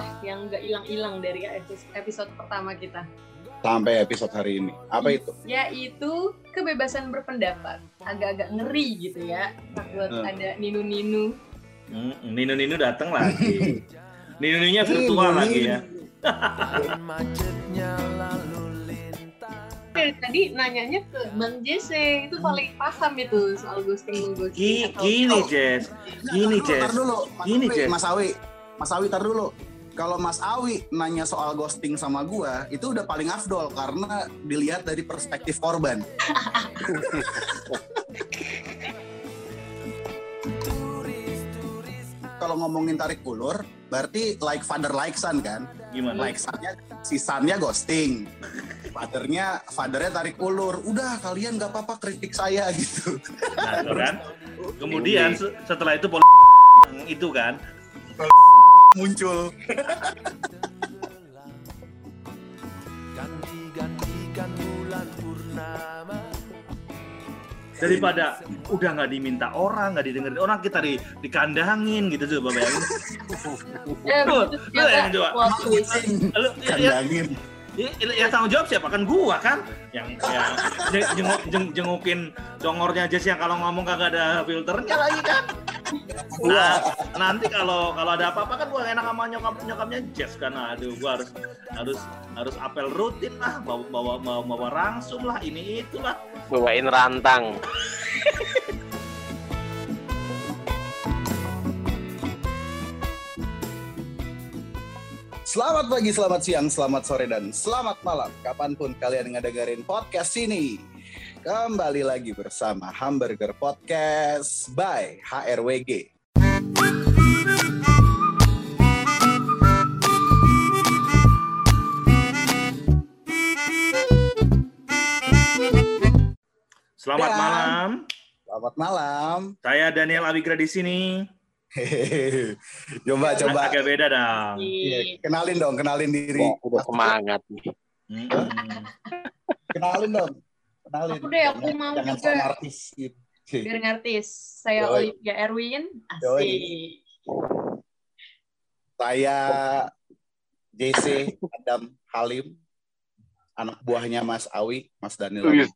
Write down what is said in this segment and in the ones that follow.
lah yang nggak hilang-hilang dari episode, episode pertama kita. Sampai episode hari ini. Apa itu? Yaitu kebebasan berpendapat. Agak-agak ngeri gitu ya. Takut Hmm. ada ninu-ninu. Hmm, Nino datang lagi. Nino virtual lagi ya. tadi nanyanya ke Bang Jesse itu paling paham itu soal ghosting ghosting Gini, Jess. Gini, dulu, Jess. Gini, Jess. Mas Awi. Mas Awi, tar dulu. Kalau Mas Awi nanya soal ghosting sama gua, itu udah paling afdol karena dilihat dari perspektif korban. Kalau ngomongin tarik ulur, berarti like father like son kan? Gimana? Like sonnya, si sonnya ghosting. Fathernya, fathernya tarik ulur. Udah kalian nggak apa-apa kritik saya gitu. Nah, kan. Kemudian se- setelah itu pol itu kan Muncul. kan digantikan bulan purnama daripada udah nggak diminta orang, nggak didengerin orang kita di dikandangin gitu coba bayangin. Eh, Lu- yang coba. ya, ya, Kandangin. Ya, ya tanggung jawab siapa? Kan gua kan? Yang yang jeng- jenguk, jeng- jengukin dongornya Jess yang kalau ngomong kagak ada filternya. Lagi kan. Nah, nanti kalau kalau ada apa-apa kan gua enak sama nyokap nyokapnya Jess kan. Aduh gua harus harus harus apel rutin lah bawa bawa bawa, bawa rangsum lah ini itulah. Bawain rantang Selamat pagi, selamat siang, selamat sore, dan selamat malam. Kapan pun kalian ngedengerin podcast ini. Kembali lagi bersama Hamburger Podcast by HRWG. Selamat Dan- malam. Selamat malam. Saya Daniel Abigra di sini. Hehehe. coba, coba. Agak beda dong. Iya, kenalin dong, kenalin diri. Wah, udah semangat nih Mm-mm. Kenalin dong. Kenalin. Aku deh, aku Jangan- mau Jangan juga. sama artis. gitu. Biar ngertis. Saya Yoi. Olivia Erwin. Yoi. Asik. Saya JC Adam Halim, anak buahnya Mas Awi, Mas Daniel.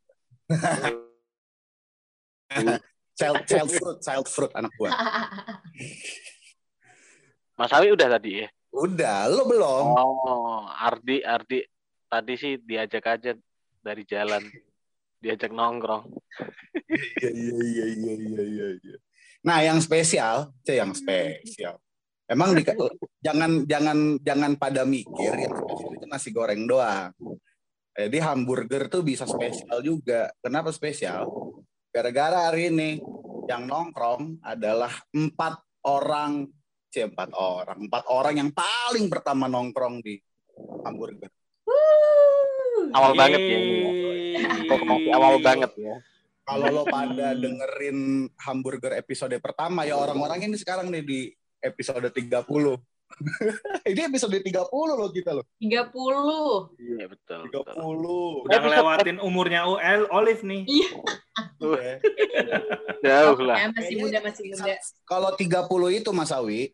Child, child fruit, child fruit anak buah. Mas Awi udah tadi ya Udah, lo belum? oh Ardi Ardi tadi sih diajak aja dari jalan diajak nongkrong Iya, iya, iya, iya, iya, iya, iya. Nah, yang spesial, C yang spesial. Emang di, jangan jangan jangan pada mikir yang spesial itu nasi goreng doang. Jadi hamburger tuh bisa spesial juga. Kenapa spesial? Gara-gara hari ini yang nongkrong adalah empat orang, C empat orang, empat orang yang paling pertama nongkrong di hamburger. Wuh. awal banget ya ini ya. Awal banget ya Kalau lo pada dengerin hamburger episode pertama ya orang-orang ini sekarang nih di episode 30. ini episode 30 loh kita loh. 30. iya betul, 30. betul. Udah ngelewatin umurnya UL Olive nih. Ya. jauh lah Ya, masih muda, masih muda. Kalau 30 itu Mas Awi,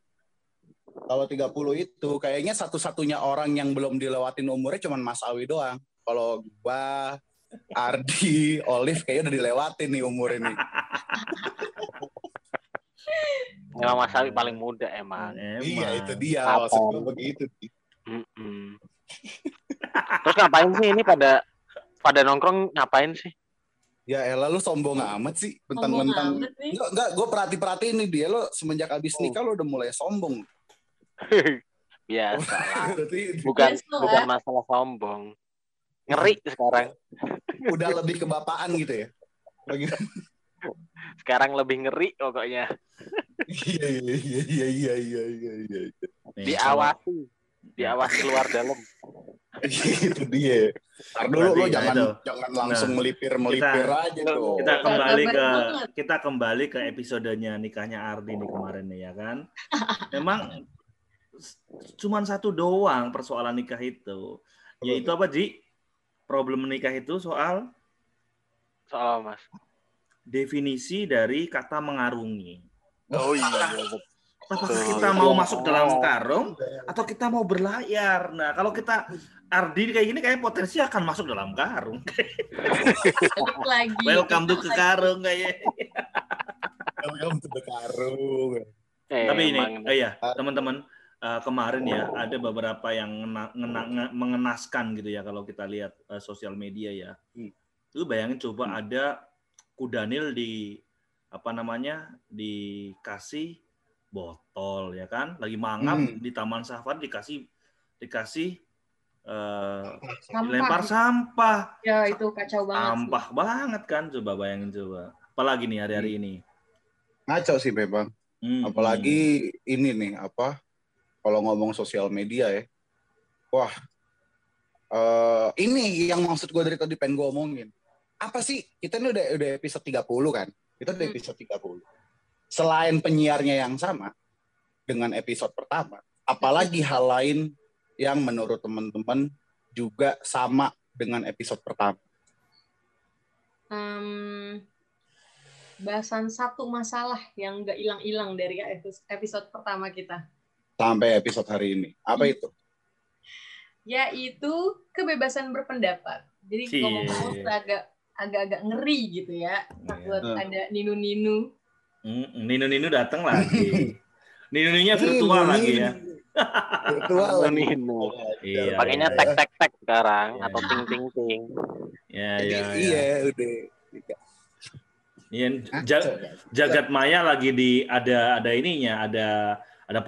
kalau 30 itu kayaknya satu-satunya orang yang belum dilewatin umurnya cuman Mas Awi doang. Kalau gua, Ardi, Olive kayaknya udah dilewatin nih umur ini. emang Mas Awi paling muda emang Emang. Iya, itu dia. Maksud gua begitu. Mm-mm. terus ngapain sih ini pada pada nongkrong ngapain sih Ya elah lu sombong amat sih. Sombong Bentang-bentang. Enggak, enggak, gue perhati-perhatiin nih dia lo semenjak abis Oh. nikah lo udah mulai sombong. biasa bukan Biasa lah. bukan masalah sombong ngeri sekarang udah lebih kebapaan gitu ya. Sekarang lebih ngeri pokoknya. Iya iya iya iya iya iya. iya, iya. Diawasi, diawasi keluar dalam. itu dia. Ntar dulu lo jangan itu. jangan langsung nah, melipir melipir aja tuh. Kita kembali ke kita kembali ke episodenya nikahnya Ardi nih kemarin nih ya kan. Memang cuman satu doang persoalan nikah itu. Yaitu apa Ji? Problem nikah itu soal soal mas definisi dari kata mengarungi. oh iya apakah Tuh, kita mau yang- masuk dalam karung atau kita mau berlayar. Nah, kalau kita Ardi kayak gini kayak potensi akan masuk dalam karung. Lagi. Welcome to ke karung kayaknya. Welcome to the karung. Eh, Tapi ini, emang. eh, ya teman-teman eh, kemarin ya ada beberapa yang ngena- ngena- nge- mengenaskan gitu ya kalau kita lihat eh, sosial media ya. Hmm. Lu bayangin coba ada kudanil di apa namanya dikasih botol ya kan, lagi mangap Hmm. di Taman Safari dikasih dikasih eh, Sampah. lempar sampah, Ya itu kacau banget. sih. sampah banget kan coba bayangin coba. Apalagi nih hari-hari ini. Ngaco sih memang. Hmm, Apalagi ini nih apa? Kalau ngomong sosial media ya. Wah. eh ini yang maksud gue dari tadi pengen gue omongin. Apa sih? Kita ini udah udah episode 30 kan? Kita udah Hmm. episode 30. Selain penyiarnya yang sama dengan episode pertama, apalagi hal lain yang menurut teman-teman juga sama dengan episode pertama. Em, bahasan satu masalah yang nggak hilang-hilang dari episode, pertama kita, Sampai episode hari ini. Apa Hmm. itu? yaitu kebebasan berpendapat. Jadi ngomong-ngomong agak agak-agak ngeri gitu ya. Takut Iya. ada ninu-ninu. Hmm, Nino datang lagi. Nino virtual Ini, lagi ya. Virtual lagi. Nino. Iya. Pakainya iya, tek tek tek sekarang Iya. atau ting ting ting. Iya, Jadi, iya, iya, iya. udah. Iya, Hah? ja- jagat maya lagi di ada ada ininya, ada ada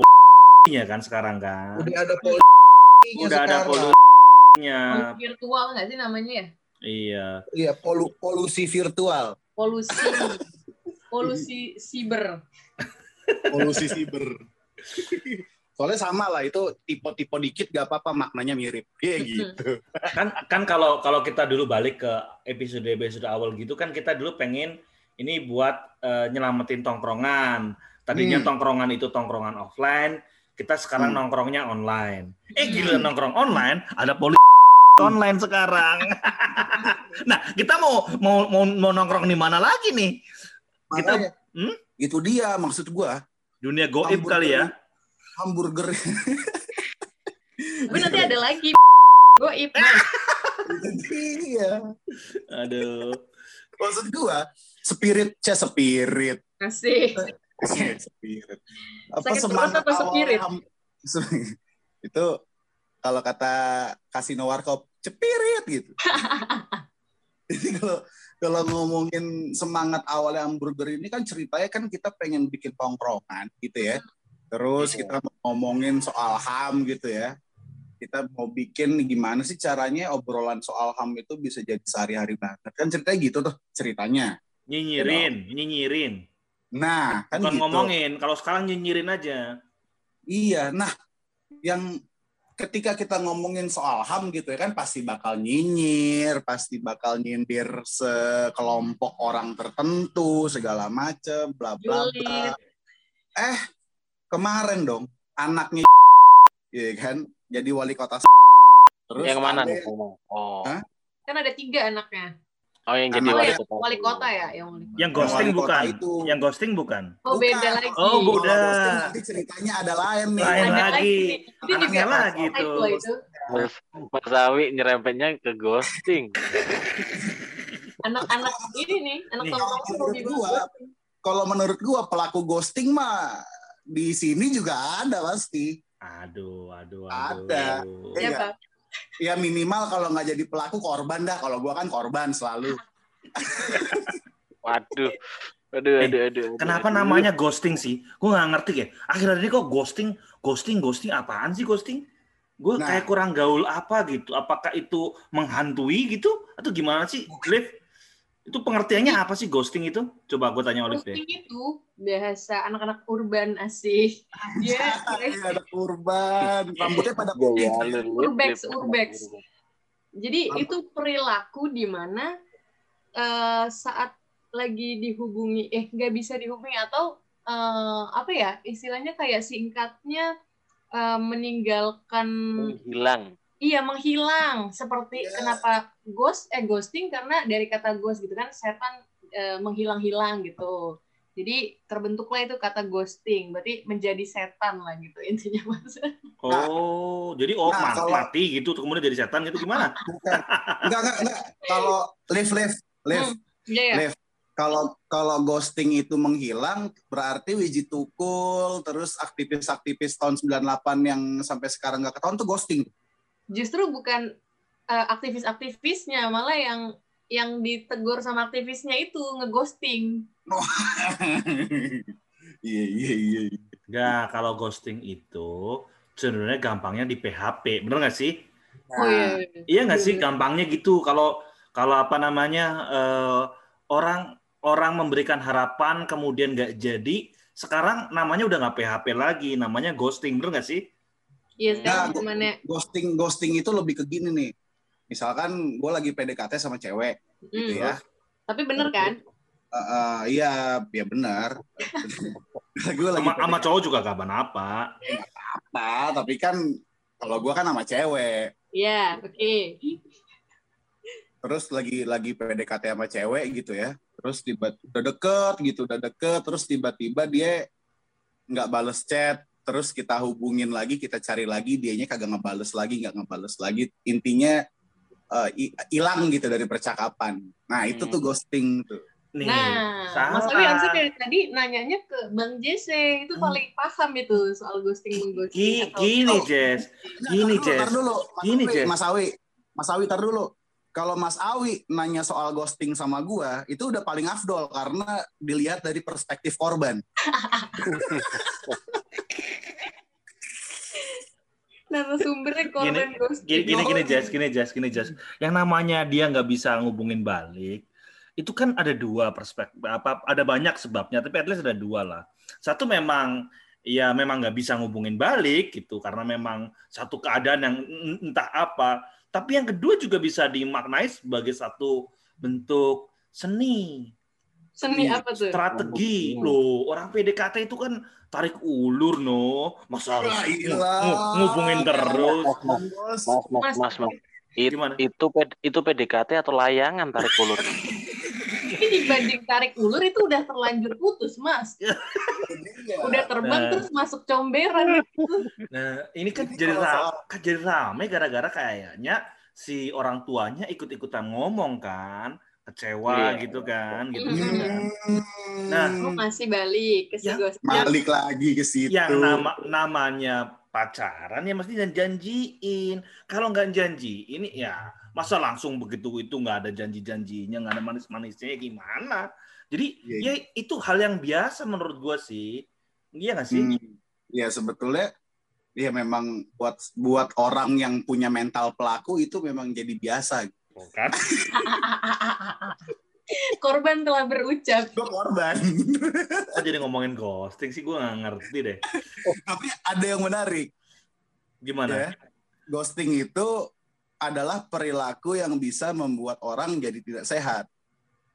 nya kan sekarang kan. Udah ada polusinya Udah ada sekarang. polusinya. Virtual nggak sih namanya ya? Iya. Iya, polu polusi virtual, Polusi. Polusi siber. polusi siber. Soalnya sama lah itu tipe-tipe dikit gak apa-apa maknanya mirip. Kayak gitu. Kan kan kalau kalau kita dulu balik ke episode episode awal gitu kan kita dulu pengen ini buat eh, nyelamatin tongkrongan. Tadinya Hmm. tongkrongan itu tongkrongan offline, kita sekarang Hmm. nongkrongnya online. Eh Hmm. gila nongkrong online, ada polisi online sekarang. nah, kita mau mau mau, mau nongkrong di mana lagi nih? Kita- Makanya, Hmm? itu dia maksud gua. Dunia goib Hamburger. kali ya. Hamburger Tapi nanti ada lagi. Goib. iya. Aduh. Maksud gua spirit, cah spirit. Asik. spirit. Apa Sakit semangat apa awal spirit? ham- itu kalau kata kasino warkop cepirit gitu. Jadi kalau kalau ngomongin semangat awalnya hamburger ini kan ceritanya kan kita pengen bikin tongkrongan gitu ya. Terus Iya. kita mau ngomongin soal HAM gitu ya. Kita mau bikin gimana sih caranya obrolan soal HAM itu bisa jadi sehari-hari banget. Kan ceritanya gitu tuh ceritanya. Nyinyirin, nyinyirin. Nah, kan Bukan gitu. ngomongin, kalau sekarang nyinyirin aja. Iya, nah yang ketika kita ngomongin soal HAM gitu ya kan pasti bakal nyinyir, pasti bakal nyindir sekelompok orang tertentu, segala macem, bla bla bla. Eh, kemarin dong anaknya ya kan jadi wali kota terus yang mana ada- nih? Oh. Hah? Kan ada tiga anaknya. Oh yang jadi Oh, wali yang kota. wali kota ya, yang wali kota. Yang Yang ghosting wali kota bukan. itu. Yang ghosting bukan. Oh, Bukan. beda lagi. Oh, beda. ghosting nanti ceritanya ada lain nih Lain Ada lagi. Itu Anaknya juga lagi tuh. loh itu. Mas, Mas Awi nyerempetnya ke ghosting. Anak-anak ini nih, anak tongkrongan Kalau banget. gua, kalau menurut gua pelaku ghosting mah di sini juga ada pasti. Aduh, aduh, aduh. Ada. Iya. Siapa? Ya minimal kalau nggak jadi pelaku korban dah. Kalau gua kan korban selalu. Waduh. Aduh, Eh, aduh, aduh. aduh, Kenapa aduh. namanya ghosting sih? Gue nggak ngerti ya. Akhir-akhir ini kok ghosting, ghosting, ghosting apaan sih ghosting? Gue Nah. kayak kurang gaul apa gitu. Apakah itu menghantui gitu? Atau gimana sih, Liv? Itu pengertiannya apa sih ghosting itu? Coba gue tanya Olive deh. Ghosting itu bahasa anak-anak urban asih. Dia Iya, ada kurban. Rambutnya pada Gaya putih. lu, Lip, Urbex, urbex. Jadi Apa? itu perilaku di mana eh, saat lagi dihubungi, eh nggak bisa dihubungi atau eh, apa ya istilahnya kayak singkatnya eh, meninggalkan, Hilang. Iya menghilang. Seperti Iya. kenapa ghost, eh ghosting karena dari kata ghost gitu kan setan eh, menghilang-hilang gitu. Jadi terbentuklah itu kata ghosting, berarti menjadi setan lah gitu intinya mas. Oh, jadi oh Nah, mati, kalau- mati gitu kemudian jadi setan gitu gimana? Bukan. Enggak, enggak, enggak. Kalau live, live, live, Hmm, Iya ya. live. Kalau kalau ghosting itu menghilang, berarti Wiji Tukul, terus aktivis-aktivis tahun 98 yang sampai sekarang nggak ketahuan tuh ghosting. Justru bukan eh, aktivis-aktivisnya, malah yang yang ditegur sama aktivisnya itu ngeghosting. Iya, iya, iya. iya. Enggak, kalau ghosting itu sebenarnya gampangnya di PHP, bener nggak sih? Oh iya. iya. Iya nggak Iya, sih, iya. gampangnya gitu. Kalau kalau apa namanya eh, orang orang memberikan harapan kemudian nggak jadi, sekarang namanya udah nggak PHP lagi, namanya ghosting, bener nggak sih? Iya sekarang Nah, zamannya. Ghosting, ghosting itu lebih ke gini nih. Misalkan gue lagi PDKT sama cewek, gitu Hmm. ya. Tapi bener kan? Eh, eh, iya, ya benar. gue lagi Sama, sama cowok juga gak apa apa, tapi kan kalau gue kan sama cewek, Iya, oke. terus lagi lagi PDKT sama cewek gitu ya, terus tiba udah deket gitu, udah deket, terus tiba-tiba dia nggak bales chat, terus kita hubungin lagi, kita cari lagi, dianya kagak ngebales lagi, nggak ngebales lagi, intinya eh, hi- hilang gitu dari percakapan. Nah itu tuh Hmm. ghosting tuh. Nih, Nah, salah. Mas Abi harusnya dari tadi nanyanya ke Bang Jesse, itu Hmm. paling paham itu soal ghosting Gi- mengghosting atau gini, Oh. Jess. Gini, tar dulu, Jess. tar dulu. Mas Gini, Awi, Jess. Mas Awi, Mas Awi, tar dulu. Kalau Mas Awi nanya soal ghosting sama gua, itu udah paling afdol karena dilihat dari perspektif korban. narasumbernya korban ghosting. Gini, gini, gini, Oh, Jess, gini, Jess, gini, Jess. Yang namanya dia nggak bisa ngubungin balik, itu kan ada dua perspektif, apa, ada banyak sebabnya, tapi at least ada dua lah. Satu memang, ya memang nggak bisa ngubungin balik gitu, karena memang satu keadaan yang entah apa. Tapi yang kedua juga bisa dimaknai sebagai satu bentuk seni, Seni apa tuh? strategi loh. Orang PDKT itu kan tarik ulur no, masa harus Wah, ngu- gila. ngu- ngubungin terus. Bos. Mas, mas, Mas, mas, mas. It- Gimana? itu itu PDKT atau layangan tarik ulur? Ini dibanding tarik ulur itu udah terlanjur putus, Mas. Udah terbang Nah. terus masuk comberan. Nah, ini kan Ini jadi kalau ra- soal- kan jadi rame gara-gara kayaknya si orang tuanya ikut-ikutan ngomong kan, kecewa Iya. gitu kan, gitu Hmm. kan. Nah, Oh, masih balik ke Ya. Balik lagi ke situ. Yang nama namanya pacaran ya mesti janjiin. Kalau nggak janji, ini ya masa langsung begitu itu nggak ada janji-janjinya, nggak ada manis-manisnya ya gimana? Jadi Iya, ya itu hal yang biasa menurut gua sih. Iya nggak sih? Hmm. Ya sebetulnya ya memang buat buat orang yang punya mental pelaku itu memang jadi biasa. Bukan? Korban telah berucap. Gue korban. Kok jadi ngomongin ghosting sih gua nggak ngerti deh. Tapi ada yang menarik. Gimana? Ya. Ghosting itu adalah perilaku yang bisa membuat orang jadi tidak sehat.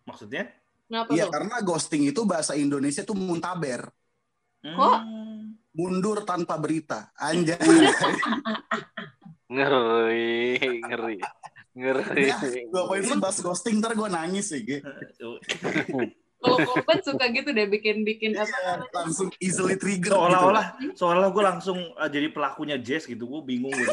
Maksudnya? Kenapa Iya, karena ghosting itu bahasa Indonesia tuh muntaber, Kok? Hmm. mundur tanpa berita. Anjay. Ngeri, ngeri, ngeri. Ya, gue poin sih bahas ghosting ntar gue nangis sih. Ge. Kalau korban suka gitu deh bikin-bikin apa Langsung easily trigger gitu. Seolah-olah, seolah gue langsung uh, jadi pelakunya Jess gitu. Gue bingung gitu.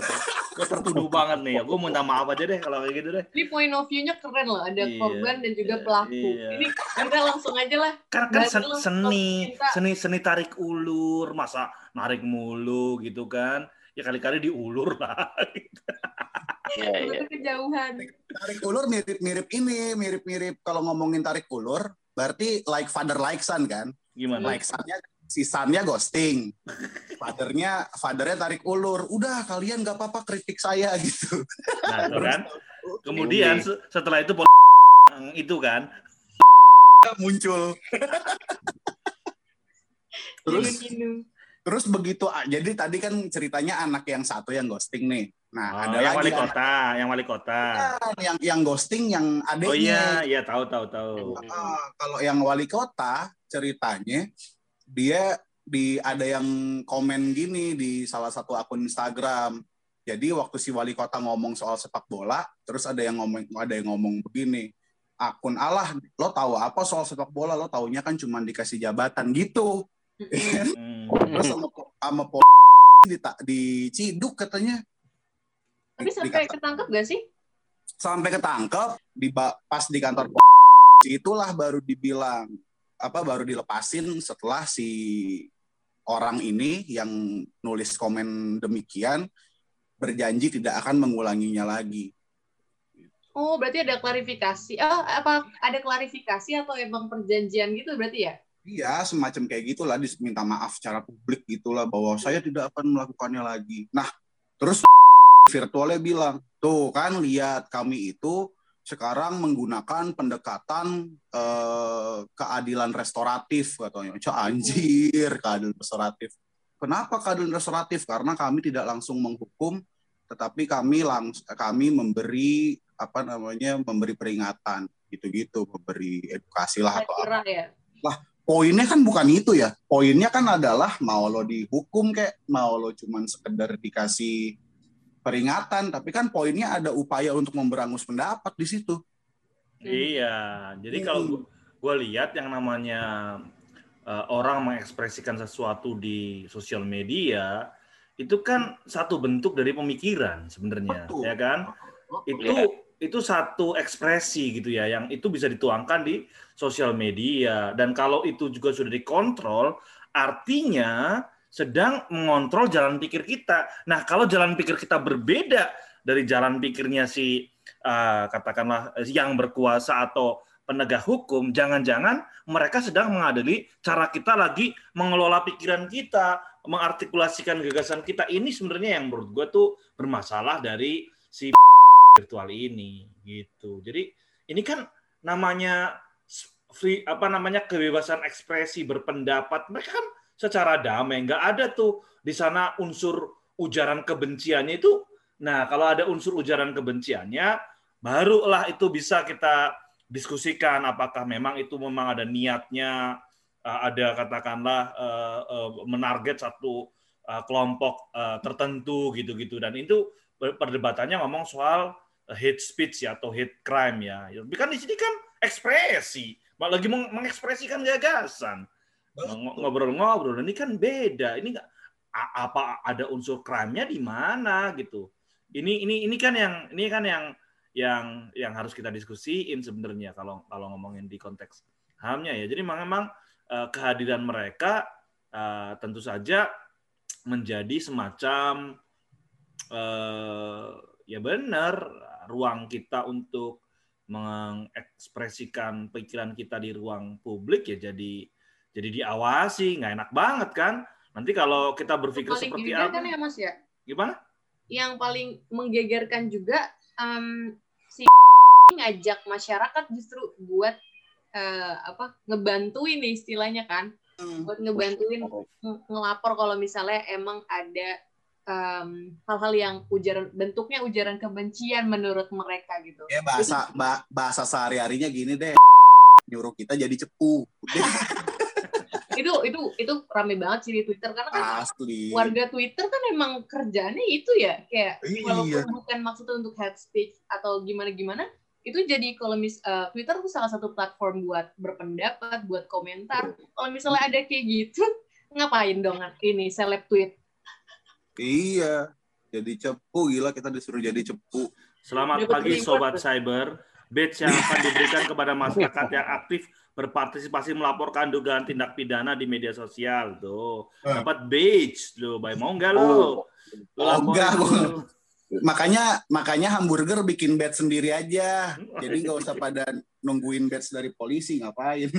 Gue tertuduh banget nih ya. Gue minta maaf aja deh kalau kayak gitu deh. Ini point of view-nya keren loh, ada Iya, korban dan juga iya, pelaku. iya. Ini kita langsung aja lah. Kan kan sen- seni, seni seni tarik ulur, masa narik mulu gitu kan? Ya kali-kali diulur lah. Iya, iya. Itu kejauhan. tarik ulur mirip-mirip ini, mirip-mirip kalau ngomongin tarik ulur, berarti like father like son kan? Gimana? Like sonnya si sonnya ghosting. Fathernya fathernya tarik ulur. Udah kalian nggak apa-apa kritik saya gitu. Nah, itu kan. Kemudian se- setelah itu itu kan. muncul. Terus. Terus begitu jadi tadi kan ceritanya anak yang satu yang ghosting nih. Nah, Oh, ada yang lagi wali anak kota, yang wali kota. yang yang ghosting yang adiknya. Oh iya, iya tahu tahu tahu. Ah, kalau yang wali kota ceritanya dia di ada yang komen gini di salah satu akun Instagram. Jadi waktu si wali kota ngomong soal sepak bola, terus ada yang ngomong ada yang ngomong begini. akun Allah lo tahu apa soal sepak bola lo taunya kan cuma dikasih jabatan gitu. terus sama po- sama po di diciduk katanya Tapi sampai dikata- ketangkep gak sih? sampai ketangkep di pas di kantor po itulah baru dibilang apa baru dilepasin setelah si orang ini yang nulis komen demikian berjanji tidak akan mengulanginya lagi Oh, berarti ada klarifikasi. Oh, apa ada klarifikasi atau emang perjanjian gitu berarti ya? Iya, semacam kayak gitulah diminta maaf secara publik gitulah bahwa saya tidak akan melakukannya lagi. Nah, terus virtualnya bilang, tuh kan lihat kami itu sekarang menggunakan pendekatan eh, keadilan restoratif katanya. Cok anjir, keadilan restoratif. Kenapa keadilan restoratif? Karena kami tidak langsung menghukum, tetapi kami langs kami memberi apa namanya memberi peringatan gitu-gitu, memberi edukasi lah atau apa ya. Poinnya kan bukan itu ya. Poinnya kan adalah mau lo dihukum kayak mau lo cuman sekedar dikasih peringatan, tapi kan poinnya ada upaya untuk memberangus pendapat di situ. Iya, jadi Hmm. kalau gue lihat yang namanya eh, orang mengekspresikan sesuatu di sosial media itu kan satu bentuk dari pemikiran sebenarnya, Betul. ya kan? Itu Iya. Itu satu ekspresi gitu ya, yang itu bisa dituangkan di sosial media dan kalau itu juga sudah dikontrol, artinya sedang mengontrol jalan pikir kita. Nah, kalau jalan pikir kita berbeda dari jalan pikirnya si eh, katakanlah yang berkuasa atau penegak hukum, jangan-jangan mereka sedang mengadili cara kita lagi mengelola pikiran kita, mengartikulasikan gagasan kita. Ini sebenarnya yang menurut gue tuh bermasalah dari si virtual ini gitu. Jadi ini kan namanya free apa namanya kebebasan ekspresi berpendapat. Mereka kan secara damai, nggak ada tuh di sana unsur ujaran kebenciannya itu. Nah, kalau ada unsur ujaran kebenciannya, barulah itu bisa kita diskusikan apakah memang itu memang ada niatnya uh, ada katakanlah uh, uh, menarget satu kelompok tertentu gitu-gitu dan itu per- perdebatannya ngomong soal hate speech ya atau hate crime ya. Tapi kan di sini kan ekspresi, malah lagi meng- mengekspresikan gagasan. Ng- Ngobrol-ngobrol ini kan beda. Ini nggak a- apa ada unsur crime-nya di mana gitu. Ini ini ini kan yang ini kan yang yang yang harus kita diskusiin sebenarnya kalau kalau ngomongin di konteks hamnya ya. Jadi memang memang eh, kehadiran mereka eh, tentu saja menjadi semacam eh, ya benar ruang kita untuk mengekspresikan pikiran kita di ruang publik ya jadi jadi diawasi nggak enak banget kan? Nanti kalau kita berpikir paling seperti apa? kan ya Mas ya. gimana? Yang paling menggegerkan juga em, si ngajak masyarakat justru buat eh, apa ngebantuin nih istilahnya kan? Buat ngebantuin nge- ngelapor kalau misalnya emang ada em, hal-hal yang ujaran bentuknya ujaran kebencian menurut mereka gitu. Ya bahasa ba- bahasa sehari-harinya gini deh. Nyuruh kita jadi cepu. Itu itu itu rame banget sih di Twitter karena kan asli. warga Twitter kan emang kerjanya itu ya kayak Iya. walaupun bukan maksudnya untuk hate speech atau gimana gimana itu jadi kalau mis eh, Twitter tuh salah satu platform buat berpendapat buat komentar kalau misalnya ada kayak gitu ngapain dong ini seleb tweet Iya. Jadi cepu gila kita disuruh jadi cepu. Selamat pagi Sobat. Cyber. Badge yang akan diberikan kepada masyarakat yang aktif berpartisipasi melaporkan dugaan tindak pidana di media sosial tuh. Eh. Dapat badge lo, bay mau enggak lo? Oh. Oh, enggak. Makanya makanya hamburger bikin badge sendiri aja. Jadi nggak usah pada nungguin badge dari polisi ngapain.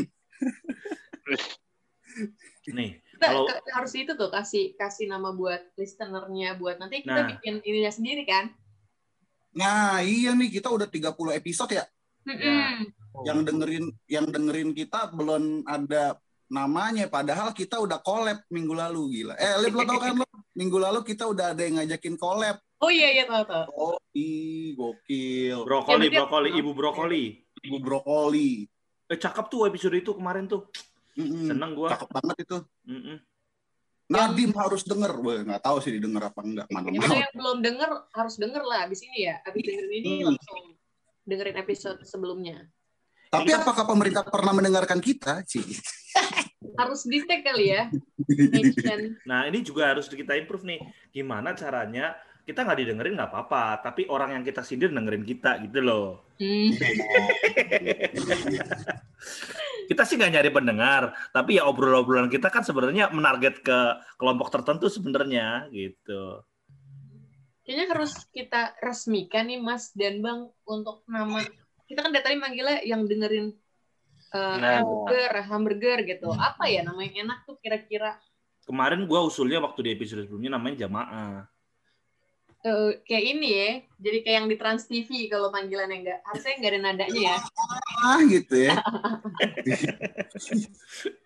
Nih, kita Kalau- harus itu tuh kasih kasih nama buat listenernya buat nanti kita Nah. bikin ininya sendiri kan Nah, iya nih kita udah 30 episode ya. Mm-mm. Yang dengerin yang dengerin kita belum ada namanya padahal kita udah collab minggu lalu gila. Eh, lo tau kan lo? Minggu lalu kita udah ada yang ngajakin collab. oh iya iya tahu tahu Oh, ih, gokil. brokoli, Ya, brokoli, ibu brokoli. Ibu brokoli. Eh cakep tuh episode itu kemarin tuh. Mm-mm. Seneng gua. Cakep banget itu. Mm-mm. Nadim harus denger. Wah, nggak tahu sih didengar apa enggak. Mana Ya, yang belum denger harus denger lah abis ini ya abis dengerin ini Hmm. langsung dengerin episode sebelumnya Tapi Ini kan- apakah pemerintah pernah mendengarkan kita? Ci? Harus di kali ya. Nah ini juga harus kita improve nih. Gimana caranya kita nggak didengerin nggak apa-apa, tapi orang yang kita sindir dengerin kita gitu loh. Hmm. Kita sih nggak nyari pendengar, tapi ya obrolan-obrolan kita kan sebenarnya menarget ke kelompok tertentu sebenarnya gitu. Kayaknya harus kita resmikan nih Mas dan Bang untuk nama. Kita kan dari tadi manggilnya yang dengerin eh, Nah. hamburger, hamburger gitu. Apa ya nama yang enak tuh kira-kira? Kemarin gua usulnya waktu di episode sebelumnya namanya jamaah. Eh, kayak ini ya. Jadi kayak yang di Trans TV kalau panggilannya enggak. Harusnya enggak ada nadanya ya. Ah gitu ya.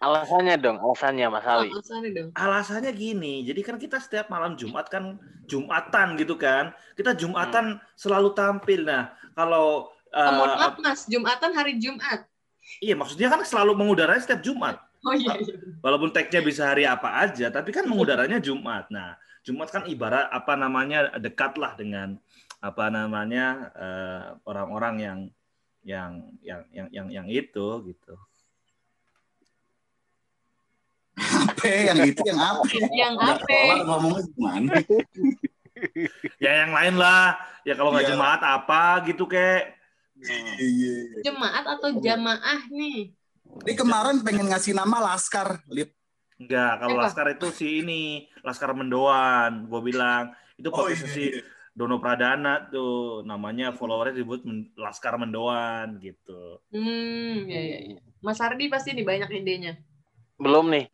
Alasannya dong, alasannya Mas Awi. Alasannya dong. Alasannya gini, jadi kan kita setiap malam Jumat kan Jumatan gitu kan. Kita Jumatan selalu tampil. Nah, kalau Oh, mohon eh, maaf Mas, Jumatan hari Jumat. iya maksudnya kan selalu mengudaranya setiap Jumat. Oh iya. iya. Walaupun tag-nya bisa hari apa aja, tapi kan mengudaranya Jumat. Nah, Jumat kan ibarat apa namanya dekat lah dengan apa namanya eh, orang-orang yang yang yang yang yang yang itu gitu. Apa yang itu yang apa? Yang Nggak apa? ngomongnya gimana? Ya yang lain lah. Ya kalau nggak Iya. jemaat apa gitu kek. Iya. Jemaat atau jamaah nih? Ini kemarin pengen ngasih nama Laskar, Lip. Enggak, kalau Apa? Laskar itu si ini, Laskar Mendoan, gue bilang. Itu Oh, podcast iya, si iya. Dono Pradana tuh, namanya followernya disebut Laskar Mendoan gitu. Hmm, ya ya ya. Mas Ardi pasti nih banyak idenya. Belum nih.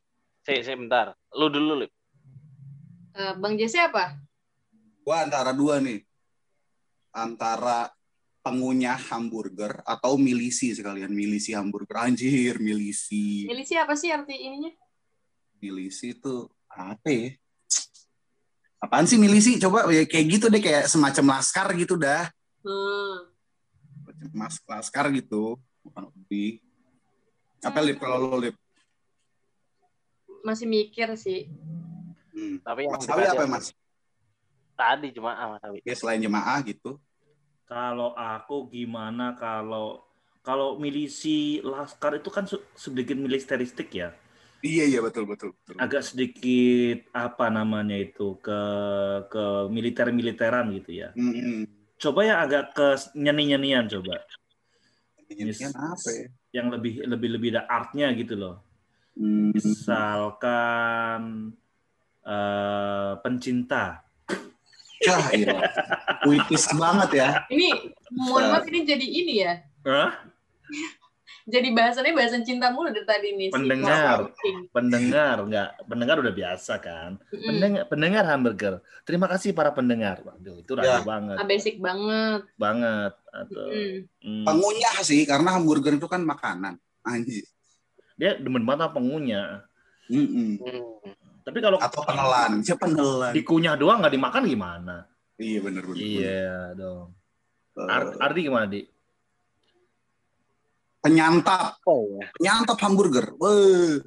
Saya, saya bentar. Lu dulu, Lip. Eh, Bang Jesse apa? Gua antara dua nih. Antara pengunyah hamburger atau milisi sekalian. Milisi hamburger. Anjir, milisi. Milisi apa sih arti ininya? Milisi itu apa ya? Apaan sih milisi? Coba ya, kayak gitu deh. Kayak semacam laskar gitu dah. Hmm. Semacam mas- laskar gitu. Bukan lebih. Apa Lip kalau lo Lip? Masih mikir sih. Hmm. Tapi yang Mas Awi apa Mas? Tadi cuma ah, Mas Awi. Ya selain jemaah gitu. Kalau aku gimana kalau kalau milisi Laskar itu kan sedikit militeristik ya. Iya iya betul betul. betul. Agak sedikit apa namanya itu ke ke militer-militeran gitu ya. Hmm. Coba yang agak ke nyeni-nyenian coba. Ini apa ya? Yang lebih lebih lebih ada artnya gitu loh. Hmm. Misalkan eh, pencinta. Cah, iya. Puitis banget ya. Ini mohon maaf ini jadi ini ya. Hah? Jadi bahasannya bahasan cinta mulu dari tadi nih. si Pendengar. King. Pendengar nggak? Pendengar udah biasa kan. Mm-mm. Pendengar, pendengar hamburger. Terima kasih para pendengar. Waduh, itu Ya. banget, Ah, basic banget. banget. Atau Mm. hmm, Pengunyah sih karena hamburger itu kan makanan. Anjir. dia demen banget sama pengunya. Mm-mm. Hmm. Tapi kalau Atau penelan. Siapa penelan? dikunyah doang nggak dimakan gimana? Iya benar benar. Iya dong. benar. Ar- Ardi gimana di? Penyantap, Oh ya. penyantap hamburger. Weh.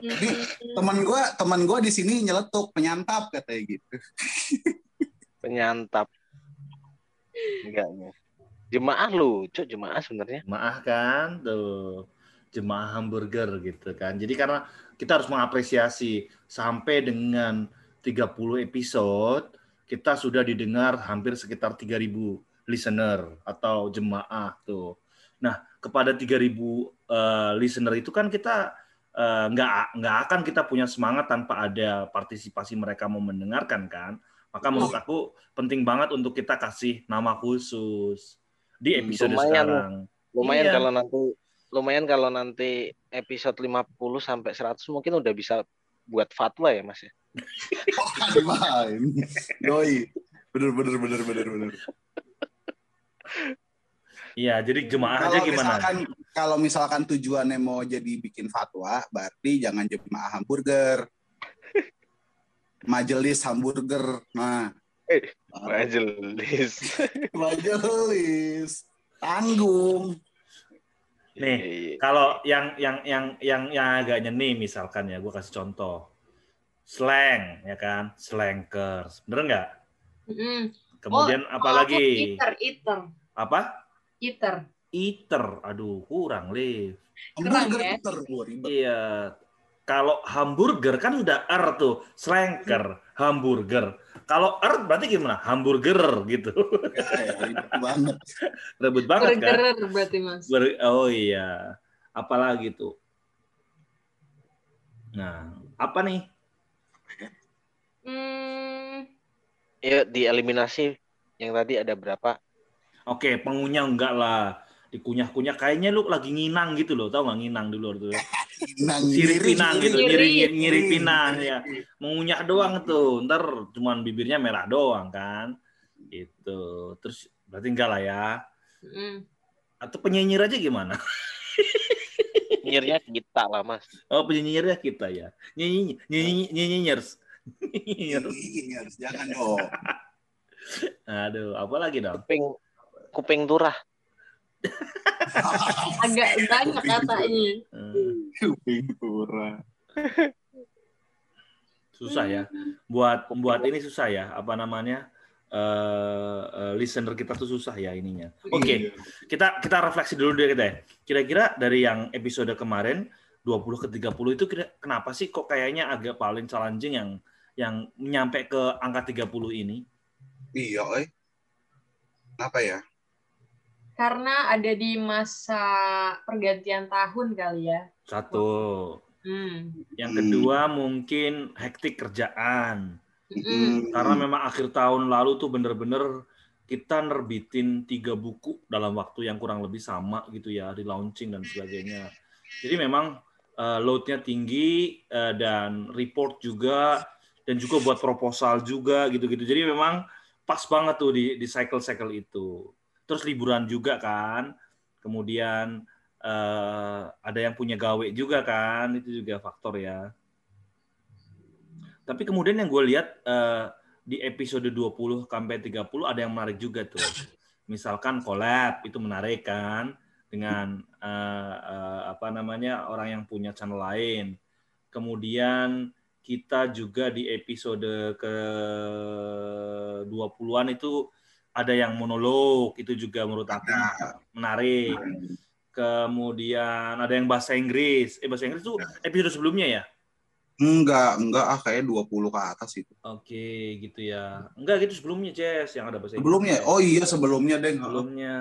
Mm-mm. Teman gua, teman gua di sini nyeletuk penyantap katanya gitu. Penyantap. Enggak, enggak. Jemaah lucu, jemaah sebenarnya. Maaf kan tuh jemaah hamburger gitu kan. Jadi karena kita harus mengapresiasi sampai dengan 30 episode kita sudah didengar hampir sekitar 3000 listener atau jemaah tuh. Nah, kepada 3000 eh, listener itu kan kita eh, nggak nggak akan kita punya semangat tanpa ada partisipasi mereka mau mendengarkan kan. Maka menurut aku penting banget untuk kita kasih nama khusus di Hmm, episode lumayan. sekarang. Lumayan Iya. kalau nanti lumayan kalau nanti episode 50 sampai 100 mungkin udah bisa buat fatwa ya, Mas ya. Main. Yoi. Bener bener bener bener bener. Iya, jadi jemaah aja Kalau gimana? misalkan kalau misalkan tujuannya mau jadi bikin fatwa, berarti jangan jemaah hamburger. Majelis hamburger. Nah, Eh, Majelis. majelis tanggung. Nih, Iya, Kalau yang yang yang yang yang agak nyeni misalkan ya, gue kasih contoh. Slang, ya kan? Slankers. Bener nggak? Mm-mm. Kemudian Oh, apa oh, lagi? Eater, eater. Apa? Eater. Eater. Aduh, kurang, Liv. Kurang, Hamburger ya? Eater, gua ribet. Iya. Kalau hamburger kan udah R tuh, slanker, hamburger. Kalau R berarti gimana? Hamburger gitu. Ya, ribet banget. Rebut banget kan? Berarti mas. Ber- oh iya. Apalagi tuh. Nah, apa nih? Hmm, Yuk dieliminasi yang tadi ada berapa? Oke, pengunyah enggak lah. Dikunyah-kunyah kayaknya lu lagi nginang gitu loh. Tahu nggak nginang di luar tuh? Nang, Sirip ngiri, pinang ngiri. gitu, nyiri, Ngiri. nyiri, nyiri pinang ya. Mengunyah doang tuh. Ntar cuman bibirnya merah doang kan. Itu. Terus berarti enggak lah ya. mm. Atau penyinyir aja gimana? Nyirnya kita lah mas. Oh, penyinyirnya kita ya. Nyanyi nyanyi nyanyinyers. Nyanyinyers. Ngiri, harus jangan dong. Aduh, apa lagi dong? Kuping kuping turah. agak banyak katanya. Hmm, Kuping kurang. susah ya. Buat buat ini susah ya. Apa namanya? eh eh, listener kita tuh susah ya ininya. Oke, kita kita refleksi dulu deh kita ya. Kira-kira dari yang episode kemarin 20 ke 30 itu kira kenapa sih kok kayaknya agak paling challenging yang yang nyampe ke angka 30 ini? Iya, eh. Apa ya? Karena ada di masa pergantian tahun kali ya. Satu. Hmm. Yang Hmm. kedua mungkin hektik kerjaan. Hmm. Karena memang akhir tahun lalu tuh bener-bener kita nerbitin tiga buku dalam waktu yang kurang lebih sama gitu ya di launching dan sebagainya. Jadi memang eh, load-nya tinggi eh, dan report juga dan juga buat proposal juga gitu-gitu. Jadi memang pas banget tuh di di cycle-cycle itu. Terus liburan juga kan. Kemudian eh, ada yang punya gawe juga kan, itu juga faktor ya. Tapi kemudian yang gue lihat eh, di episode 20 sampai 30 ada yang menarik juga tuh. Misalkan collab itu menarik kan dengan eh, eh, apa namanya orang yang punya channel lain. Kemudian kita juga di episode ke 20-an itu ada yang monolog itu juga menurut aku menarik. Kemudian ada yang bahasa Inggris. Eh bahasa Inggris tuh episode sebelumnya ya? Enggak, enggak ah kayak 20 ke atas itu. Oke, gitu ya. Enggak gitu sebelumnya, Jess, yang ada bahasa Inggris. Sebelumnya. Oh iya, sebelumnya, Deng. Sebelumnya.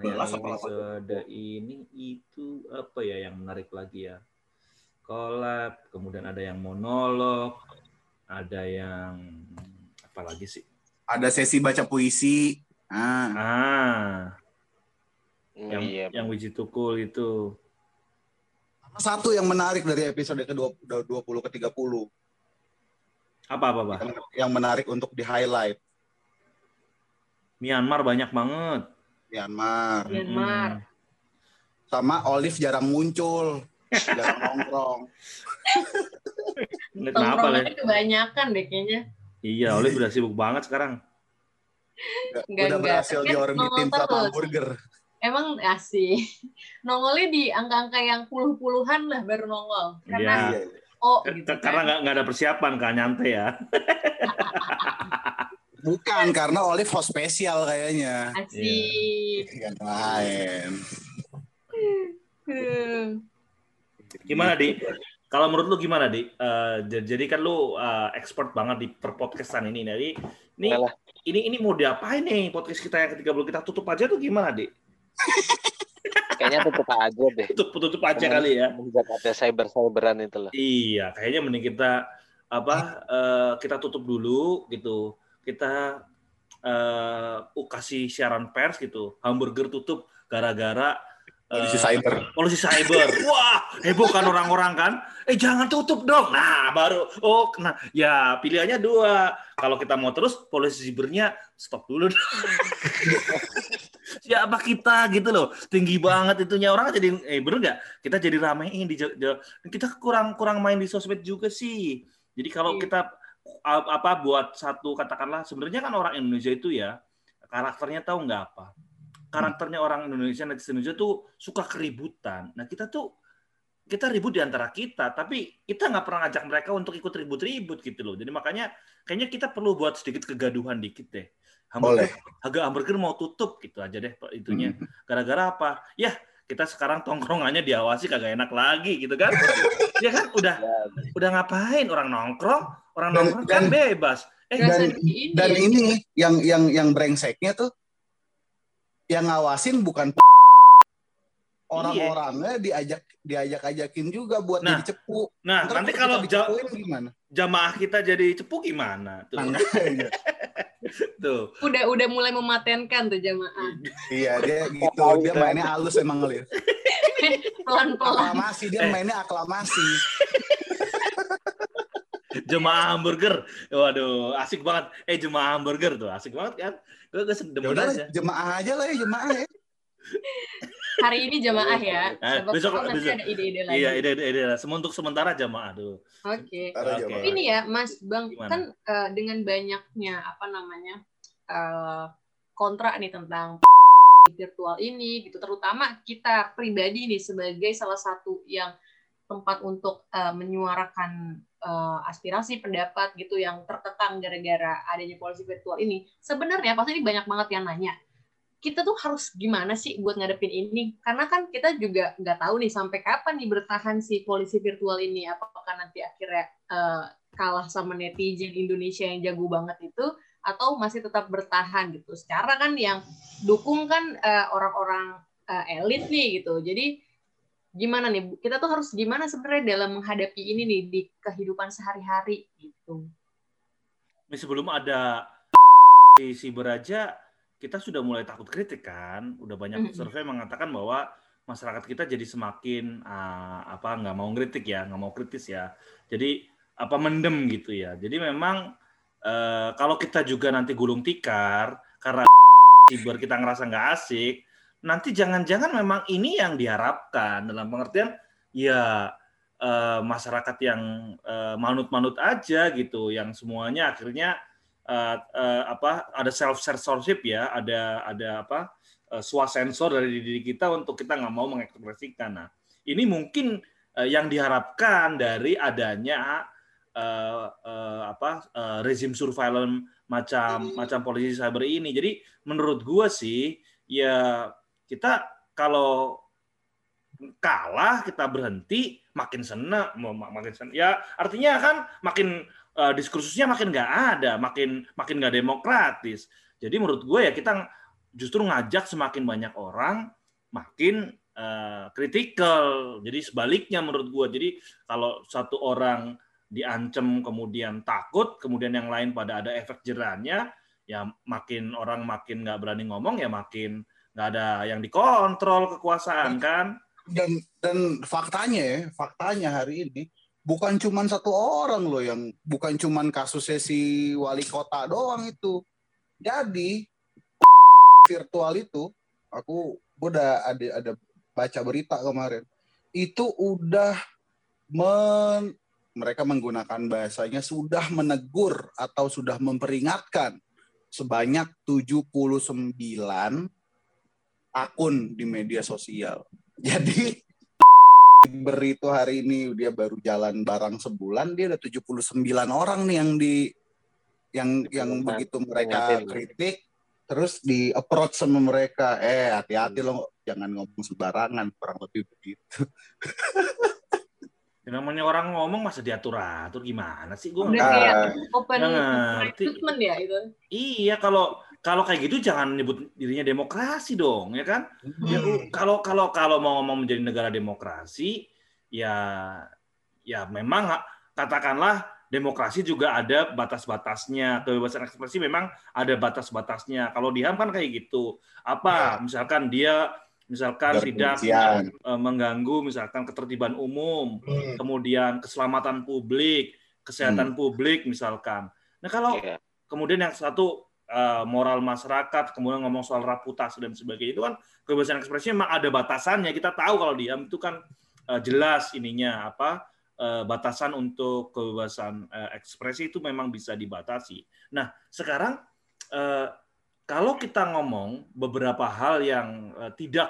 Apa episode ini itu apa ya yang menarik lagi ya? Collab, kemudian ada yang monolog, ada yang apa lagi sih? Ada sesi baca puisi. Ah, Ah, Hmm, yang iya. yang Wiji Tukul itu. satu yang menarik dari episode ke 20 ke 30 Apa apa, Pak? yang, yang menarik untuk di highlight Myanmar banyak banget. Myanmar Myanmar. sama Olive jarang muncul jarang nongkrong kenapa, Le? Tongkrongannya kebanyakan deh kayaknya. Iya, Olive udah sibuk banget sekarang. Enggak, udah enggak. berhasil Kan diorbitin sama hamburger Emang asih. Nongolnya di angka-angka yang puluh-puluhan lah baru nongol. Karena Iya. oh gitu Karena kan. nggak nggak ada persiapan kan nyantai ya. bukan karena Olive host spesial kayaknya Asik. yang lain Hmm. Gimana di? Kalau menurut lu gimana di? Eh, j- jadi kan lu eh, expert banget di perpodcastan ini. Jadi ini Yalah. ini ini mau diapain nih podcast kita yang ke-30 kita tutup aja tuh gimana, Di? Kayaknya tutup aja deh. Tutup tutup aja kali ya. Menjak ada cyber-cyberan itu loh. Iya, kayaknya mending kita apa eh, kita tutup dulu gitu. Kita eh kasih siaran pers gitu. Hamburger tutup gara-gara Polisi cyber. Polisi cyber. Wah, heboh kan orang-orang kan? Eh jangan tutup dong. Nah, baru oh nah ya pilihannya dua. Kalau kita mau terus polisi cybernya stop dulu. Siapa kita gitu loh. Tinggi banget itunya orang jadi eh bener nggak? Kita jadi ramein di di- kita kurang kurang main di sosmed juga sih. Jadi kalau Iya. kita apa buat satu katakanlah sebenarnya kan orang Indonesia itu ya karakternya tahu nggak apa? Karakternya orang Indonesia netizen Indonesia tuh suka keributan. Nah kita tuh kita ribut di antara kita, tapi kita nggak pernah ngajak mereka untuk ikut ribut-ribut gitu loh. Jadi makanya kayaknya kita perlu buat sedikit kegaduhan dikit deh. hamburger, harga hamburger mau tutup gitu aja deh itunya. Hmm. Gara-gara apa? Ya kita sekarang tongkrongannya diawasi kagak enak lagi gitu kan? ya kan udah udah ngapain orang nongkrong, orang Dan- nongkrong kan dan- bebas. Eh dan- Dan ya. ini yang yang yang brengseknya tuh yang ngawasin bukan orang-orangnya diajak diajak ajakin juga buat Nah, jadi cepu. nah Ntar nanti kalau ja- dicepuin gimana? jamaah kita jadi cepu gimana tuh? Nah. Tuh. udah udah mulai mematenkan tuh jamaah iya dia gitu dia mainnya halus emang Lir. pelan-pelan Aklamasi dia Eh. mainnya aklamasi. Jemaah hamburger. Waduh, asik banget. Eh jemaah hamburger tuh, asik banget kan? Gue gue sedem Ya aja. jemaah aja lah ya jemaah ya. hari ini jamaah ya Eh, besok- nanti besok. ada ide-ide lagi Iya, ide ide ide. Untuk sementara jemaah tuh. oke Oke. jemaah. ini ya Mas Bang Gimana? kan eh, dengan banyaknya apa namanya eh, kontra nih tentang virtual ini gitu terutama kita pribadi nih sebagai salah satu yang tempat untuk eh, menyuarakan eh, aspirasi pendapat gitu yang terkekang gara-gara adanya polisi virtual ini. Sebenarnya pasti ini banyak banget yang nanya kita tuh harus gimana sih buat ngadepin ini? Karena kan kita juga nggak tahu nih sampai kapan nih bertahan si polisi virtual ini. Apakah nanti akhirnya eh, kalah sama netizen Indonesia yang jago banget itu atau masih tetap bertahan gitu? Secara kan yang dukung kan eh, orang-orang eh, elit nih gitu. Jadi gimana nih kita tuh harus gimana sebenarnya dalam menghadapi ini nih di kehidupan sehari-hari gitu Ini sebelum ada si siber aja kita sudah mulai takut kritik kan. Udah banyak Mhm. survei mengatakan bahwa masyarakat kita jadi semakin ah, apa nggak mau kritik ya, nggak mau kritis ya. Jadi apa mendem gitu ya. Jadi memang eh, kalau kita juga nanti gulung tikar karena siber kita ngerasa nggak asik, nanti jangan-jangan memang ini yang diharapkan dalam pengertian ya eh, masyarakat yang eh, manut-manut aja gitu, yang semuanya akhirnya eh, eh, apa ada self censorship ya, ada ada apa eh, swasensor dari diri kita untuk kita nggak mau mengekspresikan. Nah, ini mungkin eh, yang diharapkan dari adanya eh, eh, apa eh, rezim surveillance macam macam polisi cyber ini. Jadi menurut gua sih ya kita kalau kalah kita berhenti makin senang makin senang ya artinya kan makin eh, diskursusnya makin nggak ada makin makin nggak demokratis. Jadi menurut gue ya kita justru ngajak semakin banyak orang makin eh, kritikal jadi sebaliknya menurut gue. Jadi kalau satu orang diancam kemudian takut kemudian yang lain pada ada efek jerahnya ya makin orang makin nggak berani ngomong ya makin nggak ada yang dikontrol kekuasaan kan Dan dan faktanya ya, faktanya hari ini bukan cuman satu orang loh yang bukan cuman kasusnya si wali kota doang itu. Jadi virtual itu aku udah ada ada baca berita kemarin. Itu udah men, mereka menggunakan bahasanya sudah menegur atau sudah memperingatkan sebanyak 79 akun di media sosial. Jadi beri itu hari ini dia baru jalan barang sebulan dia ada 79 orang nih yang di yang yang Ingat- begitu mereka kritik terus di approach sama mereka. Eh hati-hati lo jangan ngomong sembarangan kurang lebih begitu. Ya, namanya orang ngomong masa diatur-atur gimana sih? Gue nggak ngerti. recruitment ya itu. Iya kalau kalau kayak gitu jangan nyebut dirinya demokrasi dong ya kan? Ya Hmm. kalau kalau kalau mau ngomong menjadi negara demokrasi ya ya memang katakanlah demokrasi juga ada batas-batasnya. Kebebasan ekspresi memang ada batas-batasnya. Kalau di HAM kan kayak gitu. Apa? Misalkan dia misalkan tidak eh, mengganggu misalkan ketertiban umum kemudian keselamatan publik, kesehatan publik misalkan. Nah kalau Iya. kemudian yang satu eh, moral masyarakat, kemudian ngomong soal reputasi dan sebagainya itu kan kebebasan ekspresi memang ada batasannya. Kita tahu kalau diam itu kan eh, jelas ininya apa eh, batasan untuk kebebasan eh, ekspresi itu memang bisa dibatasi. Nah sekarang eh, kalau kita ngomong beberapa hal yang eh, tidak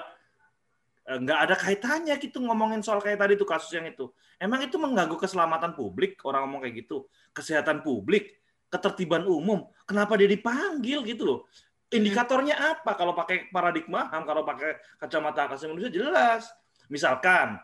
nggak ada kaitannya gitu ngomongin soal kayak tadi tuh kasus yang itu. Emang itu mengganggu keselamatan publik orang ngomong kayak gitu, kesehatan publik. Ketertiban umum, kenapa dia dipanggil gitu loh? Indikatornya apa? Kalau pakai paradigma HAM, kalau pakai kacamata asasi manusia jelas. Misalkan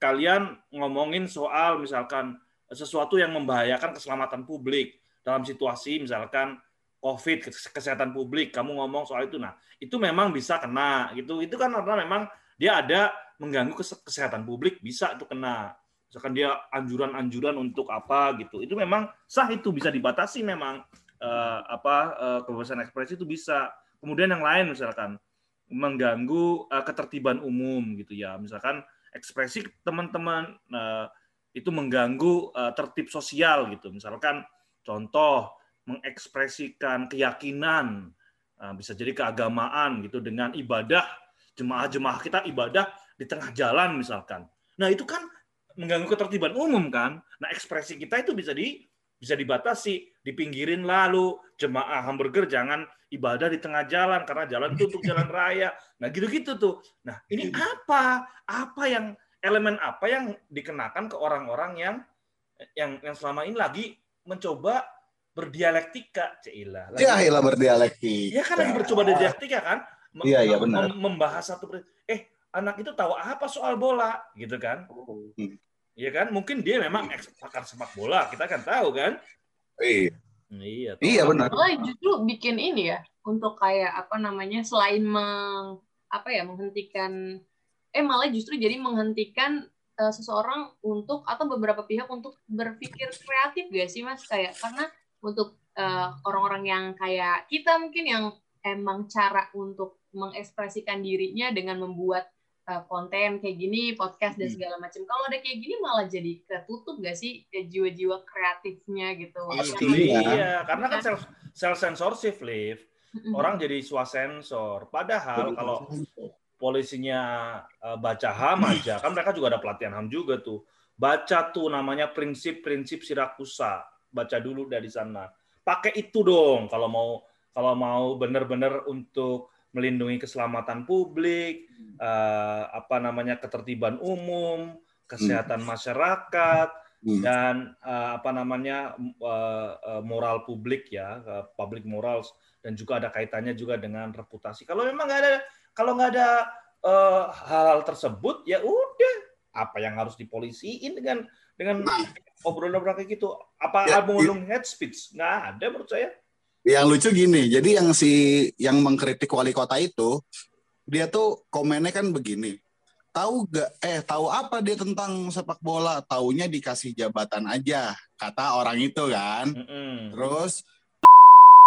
kalian ngomongin soal misalkan sesuatu yang membahayakan keselamatan publik dalam situasi misalkan COVID kes- kesehatan publik, kamu ngomong soal itu, nah itu memang bisa kena gitu. Itu kan karena memang dia ada mengganggu kes- kesehatan publik bisa itu kena. Misalkan dia anjuran-anjuran untuk apa gitu. Itu memang sah itu bisa dibatasi memang eh, apa eh, kebebasan ekspresi itu bisa. Kemudian yang lain misalkan mengganggu eh, ketertiban umum gitu ya. Misalkan ekspresi teman-teman itu mengganggu tertib sosial gitu. Misalkan contoh mengekspresikan keyakinan bisa jadi keagamaan gitu dengan ibadah jemaah-jemaah kita ibadah di tengah jalan misalkan. Nah, itu kan mengganggu ketertiban umum kan. Nah, ekspresi kita itu bisa di bisa dibatasi, dipinggirin lalu jemaah hamburger jangan ibadah di tengah jalan karena jalan itu untuk jalan raya. Nah, gitu-gitu tuh. Nah, ini apa? Apa yang elemen apa yang dikenakan ke orang-orang yang yang yang selama ini lagi mencoba berdialektika, Cila. Ya, ilah berdialektika. Iya kan lagi bercoba dialektika kan? Mem- Iya, iya, benar. mem- Membahas satu eh anak itu tahu apa soal bola gitu kan? Iya kan? Mungkin dia memang eks- pakar sepak bola, kita kan tahu kan? Iya, Iya. iya benar. Malah justru bikin ini ya untuk kayak apa namanya selain meng apa ya menghentikan eh malah justru jadi menghentikan eh, seseorang untuk atau beberapa pihak untuk berpikir kreatif gak sih mas kayak karena untuk eh, orang-orang yang kayak kita mungkin yang emang cara untuk mengekspresikan dirinya dengan membuat eh, konten kayak gini podcast dan Hmm. segala macam kalau ada kayak gini malah jadi ketutup gak sih jiwa-jiwa kreatifnya gitu Pasti. Iya. Iya, karena kan self, self censorship live. Orang jadi swasensor. Padahal kalau polisinya eh, baca HAM aja, kan mereka juga ada pelatihan HAM juga tuh. Baca tuh namanya prinsip-prinsip Sirakusa. Baca dulu dari sana. Pakai itu dong kalau mau kalau mau benar-benar untuk melindungi keselamatan publik, eh, apa namanya ketertiban umum, kesehatan masyarakat, Hmm. dan eh, apa namanya eh, eh, moral publik ya, eh, public morals dan juga ada kaitannya juga dengan reputasi. Kalau memang nggak ada kalau nggak ada eh, hal-hal tersebut ya udah apa yang harus dipolisiin dengan dengan obrolan-obrolan kayak gitu? Apa Ya, mengundang head speech? Nggak ada menurut saya. Yang lucu gini, jadi yang si yang mengkritik wali kota itu, dia tuh komennya kan begini. Tahu gak? Eh, tahu apa dia tentang sepak bola? Taunya dikasih jabatan aja, kata orang itu kan. Mm-mm. Terus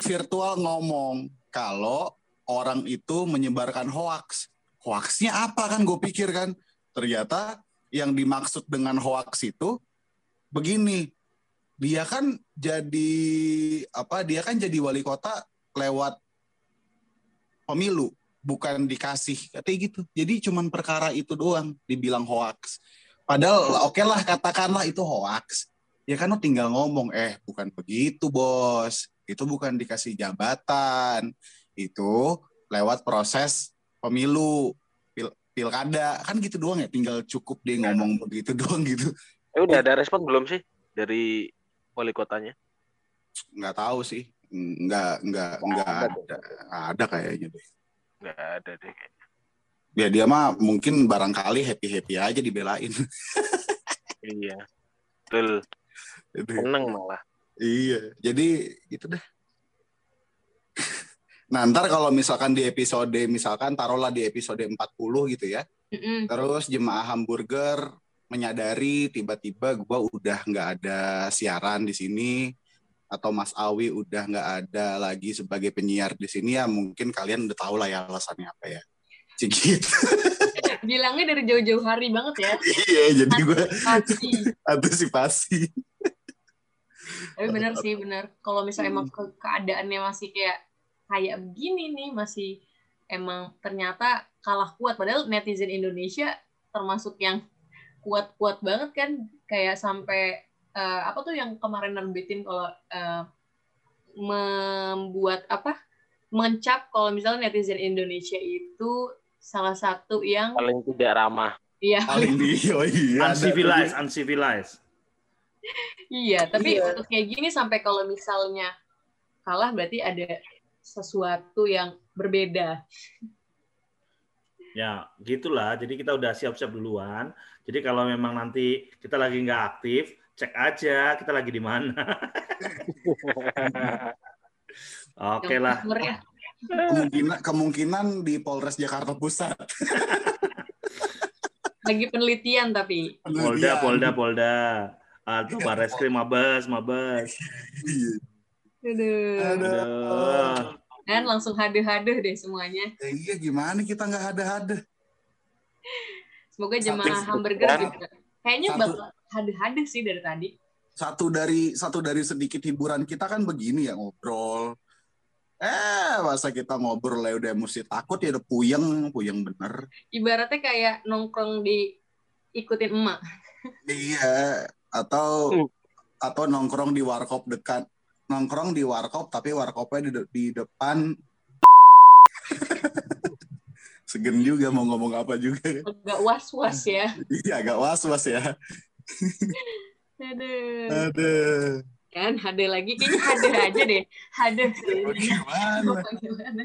virtual ngomong kalau orang itu menyebarkan hoax. Hoaxnya apa kan gue pikir kan. Ternyata yang dimaksud dengan hoax itu begini. Dia kan jadi apa? Dia kan jadi wali kota lewat pemilu, bukan dikasih katanya gitu. Jadi cuman perkara itu doang dibilang hoax. Padahal oke lah katakanlah itu hoax. Ya kan lo tinggal ngomong, eh bukan begitu bos. Itu bukan dikasih jabatan. Itu lewat proses pemilu, pil pilkada. Kan gitu doang ya, tinggal cukup dia ngomong begitu doang gitu. Eh udah ada respon belum sih dari wali kotanya? Nggak tahu sih. Nggak, nggak, nggak ada. ada. Kayaknya deh. Nggak ada deh. Ya dia mah mungkin barangkali happy-happy aja dibelain. Iya. Betul. Seneng malah. Iya, jadi gitu dah. Nah, ntar kalau misalkan di episode, misalkan taruhlah di episode 40 gitu ya, Mm-mm. terus jemaah hamburger menyadari tiba-tiba gua udah nggak ada siaran di sini, atau Mas Awi udah nggak ada lagi sebagai penyiar di sini ya mungkin kalian udah tahu lah ya alasannya apa ya. Cik gitu. Bilangnya dari jauh-jauh hari banget ya. Iya, jadi gue antisipasi. Tapi benar sih, benar. Kalau misalnya emang ke- keadaannya masih kayak kayak begini nih, masih emang ternyata kalah kuat. Padahal netizen Indonesia termasuk yang kuat-kuat banget kan, kayak sampai eh, apa tuh yang kemarin nerbitin kalau eh, membuat apa mencap kalau misalnya netizen Indonesia itu salah satu yang Paling tidak ramah. ya Paling di, oh iya. Uncivilized, uncivilized. Iya, tapi Iya. untuk kayak gini sampai kalau misalnya kalah berarti ada sesuatu yang berbeda. Ya, gitulah. Jadi kita udah siap-siap duluan. Jadi kalau memang nanti kita lagi nggak aktif, cek aja kita lagi di mana. Oke lah. sumbernya. Kemungkinan kemungkinan di Polres Jakarta Pusat. Lagi penelitian tapi. Polda, Iya. Polda, Polda. Atau Barreskrim, Mabes, Mabes. Iya. Aduh. Aduh. Dan langsung haduh-haduh deh semuanya. Ya iya gimana kita nggak ada-ada. Semoga jemaah Satu. hamburger juga. Kayaknya Satu. bakal haduh-haduh sih dari tadi. Satu dari satu dari sedikit hiburan kita kan begini ya ngobrol. Eh, masa kita ngobrol ya udah mesti takut ya udah puyeng, puyeng bener. Ibaratnya kayak nongkrong di ikutin emak. Iya, atau Hmm. atau nongkrong di warkop dekat nongkrong di warkop tapi warkopnya di, de- di depan Segen juga mau ngomong apa juga. Agak was-was ya. Iya, agak was-was ya. Aduh. Aduh. Kan haduh lagi. Kayaknya haduh aja deh. Haduh. Gimana? Gimana?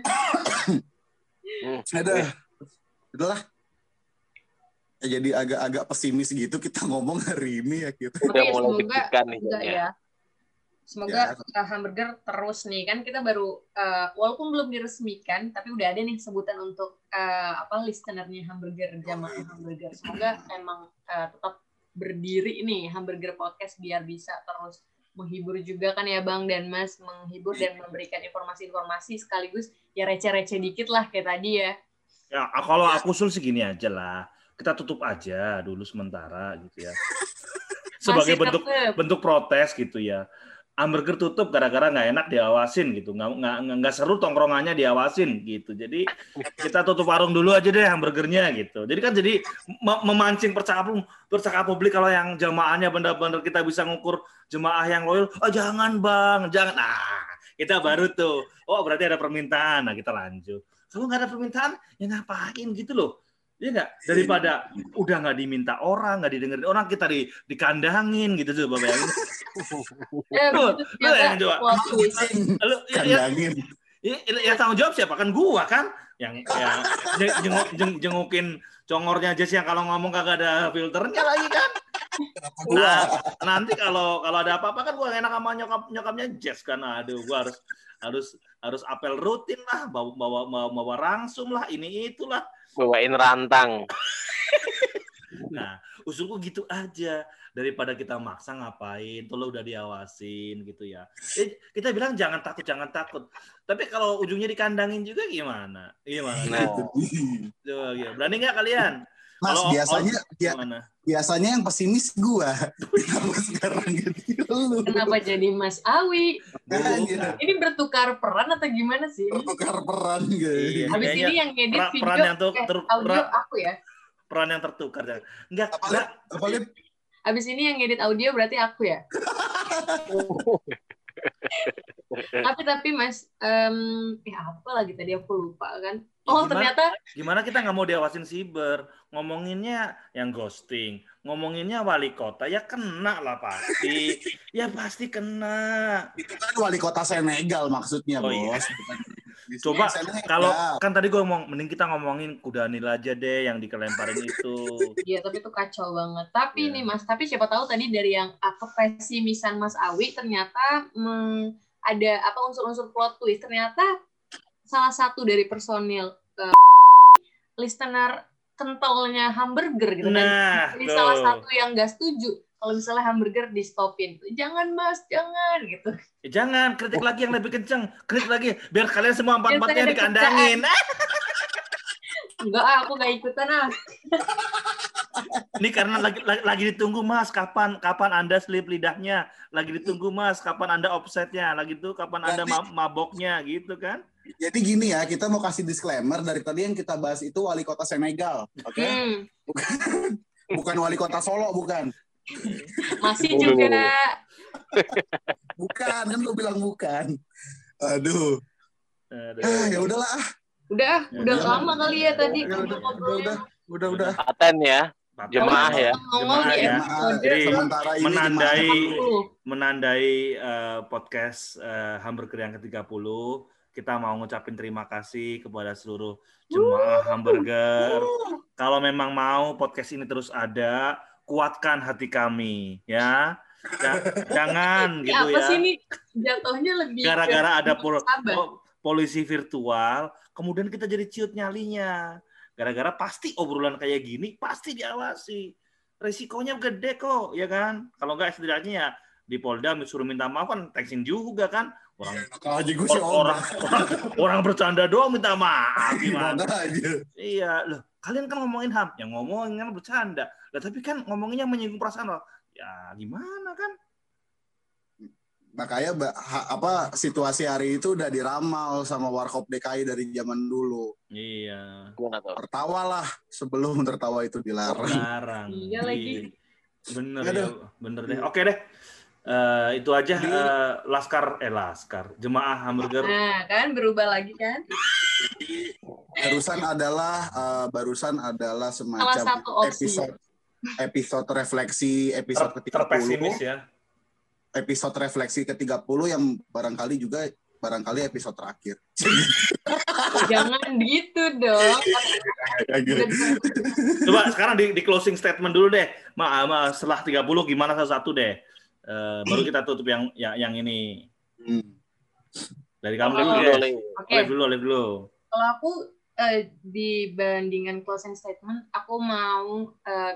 Aduh. Udahlah. Ya, jadi agak-agak pesimis gitu kita ngomong hari ini ya kita. Udah mulai semoga deg-degan nih. enggak kayaknya. ya. Semoga uh, hamburger terus nih kan kita baru uh, walaupun belum diresmikan tapi udah ada nih sebutan untuk uh, apa listenernya hamburger jamaah hamburger. Semoga emang uh, tetap berdiri ini hamburger podcast biar bisa terus menghibur juga kan ya Bang dan Mas menghibur dan memberikan informasi-informasi sekaligus ya receh-receh dikit lah kayak tadi ya. Ya, kalau aku usul sih gini aja lah. Kita tutup aja dulu sementara gitu ya. Sebagai Masih bentuk tetep. bentuk protes gitu ya. Hamburger tutup gara-gara nggak enak diawasin gitu, nggak nggak nggak- seru tongkrongannya diawasin gitu. Jadi kita tutup warung dulu aja deh hamburgernya gitu. Jadi kan jadi me- memancing percakapan percakapan publik kalau yang jamaahnya benar-benar kita bisa ngukur jemaah yang loyal. Oh jangan bang, jangan. Nah kita baru tuh. Oh berarti ada permintaan. Nah kita lanjut. Kalau nggak ada permintaan ya ngapain gitu loh. Iya nggak? Daripada udah nggak diminta orang, nggak didengerin orang, kita di dikandangin gitu coba bayangin. Eh, Lu- lu yang coba. Lu, ya, ya, Kandangin. ya, ya tanggung jawab siapa kan gua kan yang yang jeng- jenguk, jeng- jengukin congornya aja sih yang kalau ngomong kagak ada filternya lagi kan. Nah, nanti kalau kalau ada apa-apa kan gua enak sama nyokap nyokapnya Jess kan. Aduh, gua harus harus harus apel rutin lah, bawa bawa bawa, bawa rangsum lah, ini itulah. Bawain rantang. Nah, usulku gitu aja daripada kita maksa ngapain, tuh lo udah diawasin gitu ya. Eh, kita bilang jangan takut, jangan takut. Tapi kalau ujungnya dikandangin juga gimana? Gimana? Nah. Coba, ya. Berani nggak kalian? Mas Kalau- biasanya ya, Gimana? biasanya yang pesimis gua. Kenapa sekarang jadi lu? Kenapa jadi Mas Awi? Makanya. Ini bertukar peran atau gimana sih? Bertukar peran guys. Iya. Habis ini yang ngedit video peran yang tuh eh, audio pra- aku ya. Peran yang tertukar. ya. Enggak? Habis ini yang ngedit audio berarti aku ya. tapi tapi Mas, em ya apa lagi tadi aku lupa kan? Oh Gimana? ternyata Gimana kita nggak mau diawasin siber? Ngomonginnya yang ghosting, ngomonginnya wali kota, ya kena lah pasti. ya pasti kena. Itu kan wali kota Senegal maksudnya, Oh, iya. Bos. Bukan- Coba Senegal. Kalau kan tadi gue ngomong, mending kita ngomongin kudanil aja deh yang dikelemparin itu. Iya, tapi itu kacau banget. Tapi Iya. nih Mas, tapi siapa tahu tadi dari yang ah, kepesimisan Mas Awi ternyata hmm, ada apa unsur-unsur plot twist. Ternyata salah satu dari personil eh, listener kentalnya hamburger gitu kan. Nah, Ini salah satu yang gak setuju kalau misalnya hamburger di stopin. Jangan Mas, jangan gitu. Eh, jangan kritik lagi yang lebih kenceng, kritik lagi biar kalian semua empat empatnya dikandangin. Enggak, ah, aku gak ikutan ah. Ini karena lagi, lagi lagi ditunggu mas, kapan kapan anda slip lidahnya, lagi ditunggu mas, kapan anda offsetnya, lagi tuh kapan anda ma- maboknya gitu kan? Jadi gini ya, kita mau kasih disclaimer dari tadi yang kita bahas itu wali kota Senegal, oke? Hmm, Bukan wali kota Solo, bukan. masih Waduh. juga Bukan, kan lu bilang bukan. Aduh. Aduh. Ah, ya udahlah. ah. udah, Ya, udah udah. lama kali ya tadi Ya udah, udah, udah, udah, udah. Paten ya. Empat Jemaah ya. Jemaah ya. Jadi, sementara ini menandai jemaah. 40. menandai eh, podcast eh, Hamburger yang ke-30 kita mau ngucapin terima kasih kepada seluruh jemaah Hamburger. Kalau memang mau podcast ini terus ada, kuatkan hati kami ya. Ja- Jangan Ya, gitu apa ya. sih ini jatuhnya lebih Gara-gara ada pol- sabar. po- polisi virtual, kemudian kita jadi ciut nyalinya. Gara-gara pasti obrolan kayak gini pasti diawasi. Resikonya gede kok, ya kan? Kalau enggak setidaknya ya di Polda suruh minta maaf kan teksin juga kan. Orang Kalau aja gue sih orang, orang orang bercanda doang minta maaf gimana? Aja. Iya, loh, kalian kan ngomongin HAM, yang ngomongin kan bercanda. Lah tapi kan ngomonginnya menyinggung perasaan lo. Ya gimana kan? Makanya apa situasi hari itu udah diramal sama Warkop DKI dari zaman dulu. Iya. Tertawalah sebelum tertawa itu dilarang. Larang. Iya lagi. Bener Aduh. ya, bener deh. Oke deh. Eh, itu aja eh, laskar eh laskar jemaah hamburger Nah, kan berubah lagi kan? Barusan adalah eh, barusan adalah semacam Salah satu opsi. episode episode refleksi episode ter- ke-30 terpesimis ya. episode refleksi ke-30 yang barangkali juga barangkali episode terakhir. Jangan gitu dong. Coba sekarang di, di closing statement dulu deh. Ma, ma setelah 30 gimana satu-satu deh. Eh, baru kita tutup yang yang, yang ini. Hmm. Dari kamu Oh. dulu Oleh dulu, oleh dulu. kalau aku eh, dibandingkan closing statement, aku mau eh,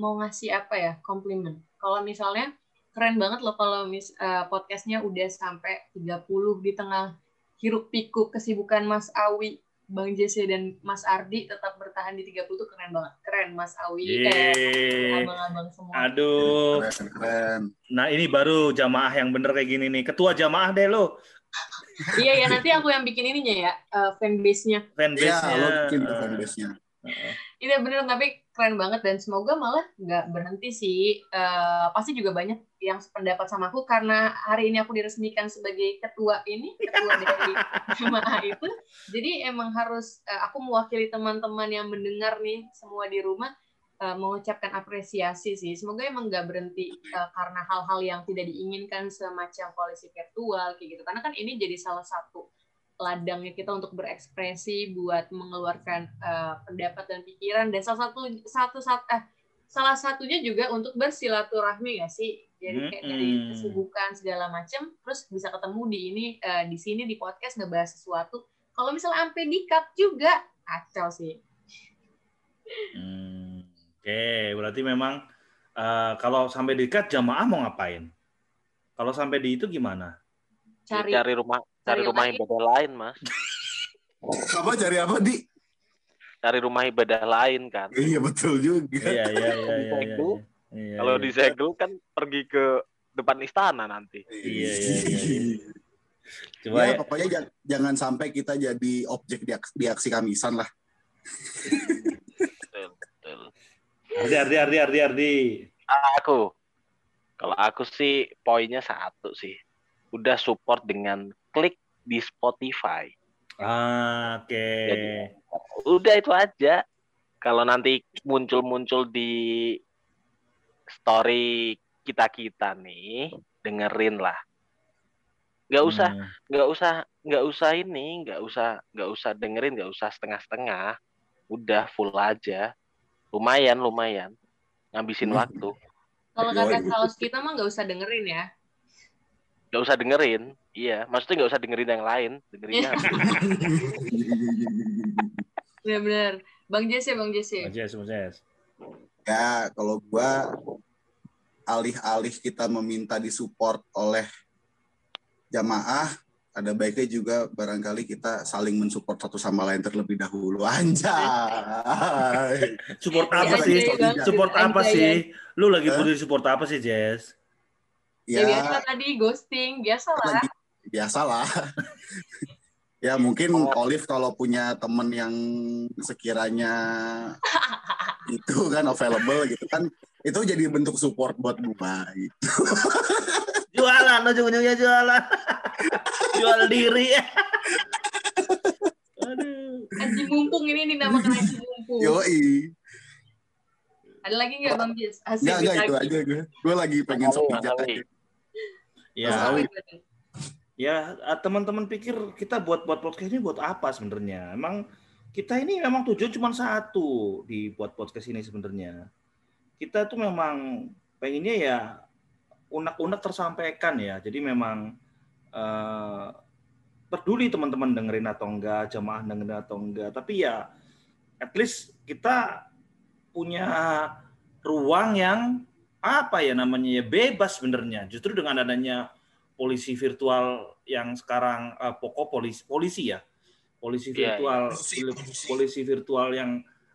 mau ngasih apa ya komplimen. Kalau misalnya keren banget loh kalau mis eh, podcastnya udah sampai 30 di tengah hiruk pikuk kesibukan Mas Awi, Bang Jesse dan Mas Ardi tetap bertahan di 30 tuh keren banget. Keren Mas Awi, Yeay. abang-abang semua. Aduh. Keren, keren. Nah, ini baru jamaah yang bener kayak gini nih. Ketua jamaah deh lo. Iya ya nanti aku yang bikin ininya ya eh, fanbase-nya. Iya, Fanbase-nya. lo bikin tuh fanbase-nya. Iya bener tapi keren banget dan semoga malah nggak berhenti sih. Eh, pasti juga banyak yang sependapat sama aku karena hari ini aku diresmikan sebagai ketua ini, ketua dari jemaah itu. Jadi emang harus eh, aku mewakili teman-teman yang mendengar nih semua di rumah eh, mengucapkan apresiasi sih. Semoga emang nggak berhenti eh, karena hal-hal yang tidak diinginkan semacam polisi virtual kayak gitu. Karena kan ini jadi salah satu ladangnya kita untuk berekspresi buat mengeluarkan eh, pendapat dan pikiran dan salah satu satu sat- eh, salah satunya juga untuk bersilaturahmi nggak sih jadi kayak dari Mm-mm. kesibukan segala macam terus bisa ketemu di ini eh, di sini di podcast ngebahas sesuatu kalau misalnya sampai di cut juga kacau sih Hmm, Oke, berarti memang eh, kalau sampai dekat jamaah mau ngapain? Kalau sampai di itu gimana? cari Cari rumah cari rumah lain. ibadah lain, Mas. Apa cari apa di? Cari rumah ibadah lain kan. Iya betul juga. Iya, iya, iya, iya, iya. Iya, Kalau iya. disegel kan pergi ke depan istana nanti. Iya, iya, iya. Coba Ya, ya. pokoknya jangan, jangan sampai kita jadi objek di, di aksi kamisan lah. Betul, betul. Ardi, Ardi, Ardi, Ardi, Ardi. Aku kalau aku sih poinnya satu sih. Udah support dengan klik di Spotify. Ah, Oke. Jadi- Udah itu aja. Kalau nanti muncul-muncul di story kita-kita nih, dengerin lah. Nggak usah, Hmm. nggak usah, nggak usah ini, nggak usah, nggak usah dengerin, nggak usah setengah-setengah. Udah full aja. Lumayan, lumayan. Ngabisin Hmm. waktu. kalau kata kaos kita mah nggak usah dengerin ya Nggak usah dengerin. Iya, maksudnya nggak usah dengerin yang lain. Dengerinnya benar-benar bang Jesse bang Jesse Mas Jess, Mas Jess. ya kalau gua alih-alih kita meminta disupport oleh jamaah ada baiknya juga barangkali kita saling mensupport satu sama lain terlebih dahulu anjay Support Iya, apa anjay sih? banget. Support apa sih? Lu lagi butuh support apa sih, Jess? Ya, ya biasa tadi ghosting biasa lah lagi biasalah ya mungkin Olive kalau punya temen yang sekiranya itu kan available gitu kan itu jadi bentuk support buat gua gitu. Jualan, ujung-ujungnya jualan. Jual diri. Aduh. Aji mumpung ini dinamakan Aji mumpung Yoi. Ada lagi nggak Bang Jis? Asik Enggak, enggak itu aja gue. Gue lagi pengen sepi aja. Ya, ya ah, teman-teman pikir kita buat buat podcast ini buat apa sebenarnya? Emang kita ini memang tujuan cuma satu di buat podcast ini sebenarnya. Kita tuh memang pengennya ya unek-unek tersampaikan ya. Jadi memang eh, peduli teman-teman dengerin atau enggak, jamaah dengerin atau enggak. Tapi ya at least kita punya ruang yang apa ya namanya ya bebas sebenarnya. Justru dengan adanya polisi virtual yang sekarang eh, pokok polisi polisi ya. Polisi Iya, virtual Polisi, polisi. polisi virtual yang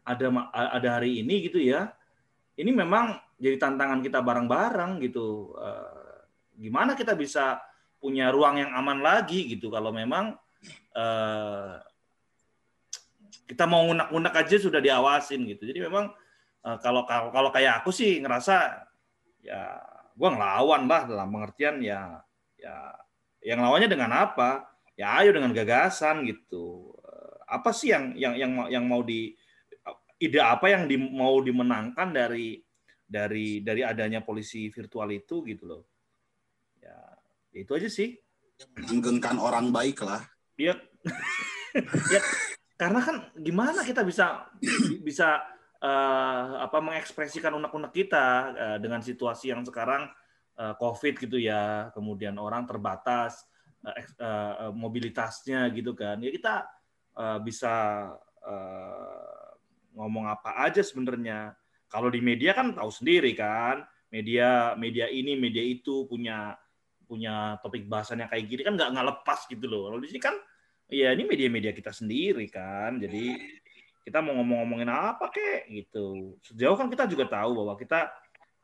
ada ada hari ini gitu ya. Ini memang jadi tantangan kita bareng-bareng gitu. Eh, gimana kita bisa punya ruang yang aman lagi gitu kalau memang eh, kita mau ngunak-ngunak aja sudah diawasin gitu. Jadi memang kalau kalau kalau kayak aku sih ngerasa ya gua ngelawan lah dalam pengertian ya ya yang lawannya dengan apa? Ya ayo dengan gagasan gitu. Eh, Apa sih yang yang yang mau- yang mau di ide apa yang di, mau dimenangkan dari dari dari adanya polisi virtual itu gitu loh. Ya, itu aja sih. Menggengkan orang baik lah. Ya, ya karena kan gimana kita bisa bisa eh, apa mengekspresikan unek-unek kita eh, dengan situasi yang sekarang eh, COVID gitu ya, kemudian orang terbatas eh, eh, mobilitasnya gitu kan. Ya kita eh, bisa eh, ngomong apa aja sebenarnya. Kalau di media kan tahu sendiri kan, media media ini media itu punya punya topik bahasannya kayak gini kan nggak nggak lepas gitu loh. Kalau di sini kan ya ini media-media kita sendiri kan. Jadi kita mau ngomong-ngomongin apa kek gitu. Sejauh kan kita juga tahu bahwa kita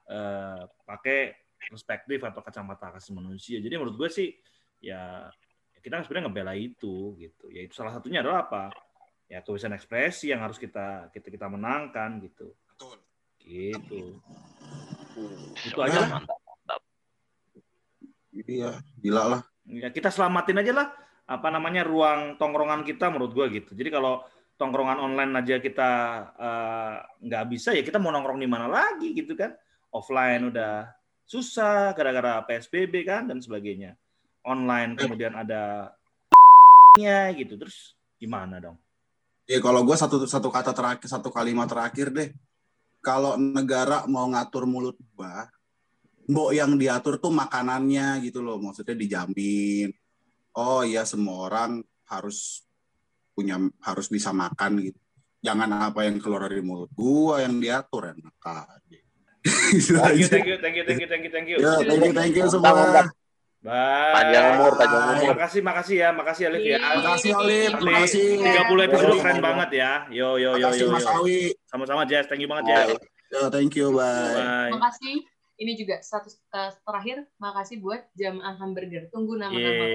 eh, pakai perspektif atau kacamata asasi manusia. Jadi menurut gue sih ya kita sebenarnya ngebela itu gitu. Ya itu salah satunya adalah apa? Ya kebebasan ekspresi yang harus kita kita kita menangkan gitu. Betul. Gitu. Itu Mantap, aja lah. mantap, mantap. Iya, gila lah. Ya, kita selamatin aja lah apa namanya ruang tongkrongan kita menurut gua gitu. Jadi kalau tongkrongan online aja kita eh, nggak bisa ya kita mau nongkrong di mana lagi gitu kan. Offline udah susah gara-gara PSBB kan dan sebagainya. Online kemudian ada nya gitu. Terus gimana dong? Ya kalau gue satu satu kata terakhir, satu kalimat terakhir deh. Kalau negara mau ngatur mulut gua, mbok yang diatur tuh makanannya gitu loh, maksudnya dijamin. Oh iya semua orang harus punya harus bisa makan gitu. Jangan apa yang keluar dari mulut gua yang diatur enak aja. Gitu Thank you, thank you, thank you, thank you, thank you, thank you. Ya, thank you, thank you semua. Bye. Panjang umur, panjang umur. Makasih, makasih ya, makasih Alif ya. Makasih Nanti makasih. 30 episode Yo. keren banget ya. Yo yo yo Makasih yo. Mas yo. Awi. Sama-sama Jazz, thank you banget Jazz. Ya, thank you, bye. Bye. Makasih. Ini juga satu eh, terakhir, makasih buat jamaah hamburger. Tunggu nama-nama.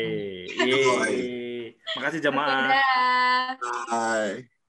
Yeay. Makasih jamaah. Dadah. Bye.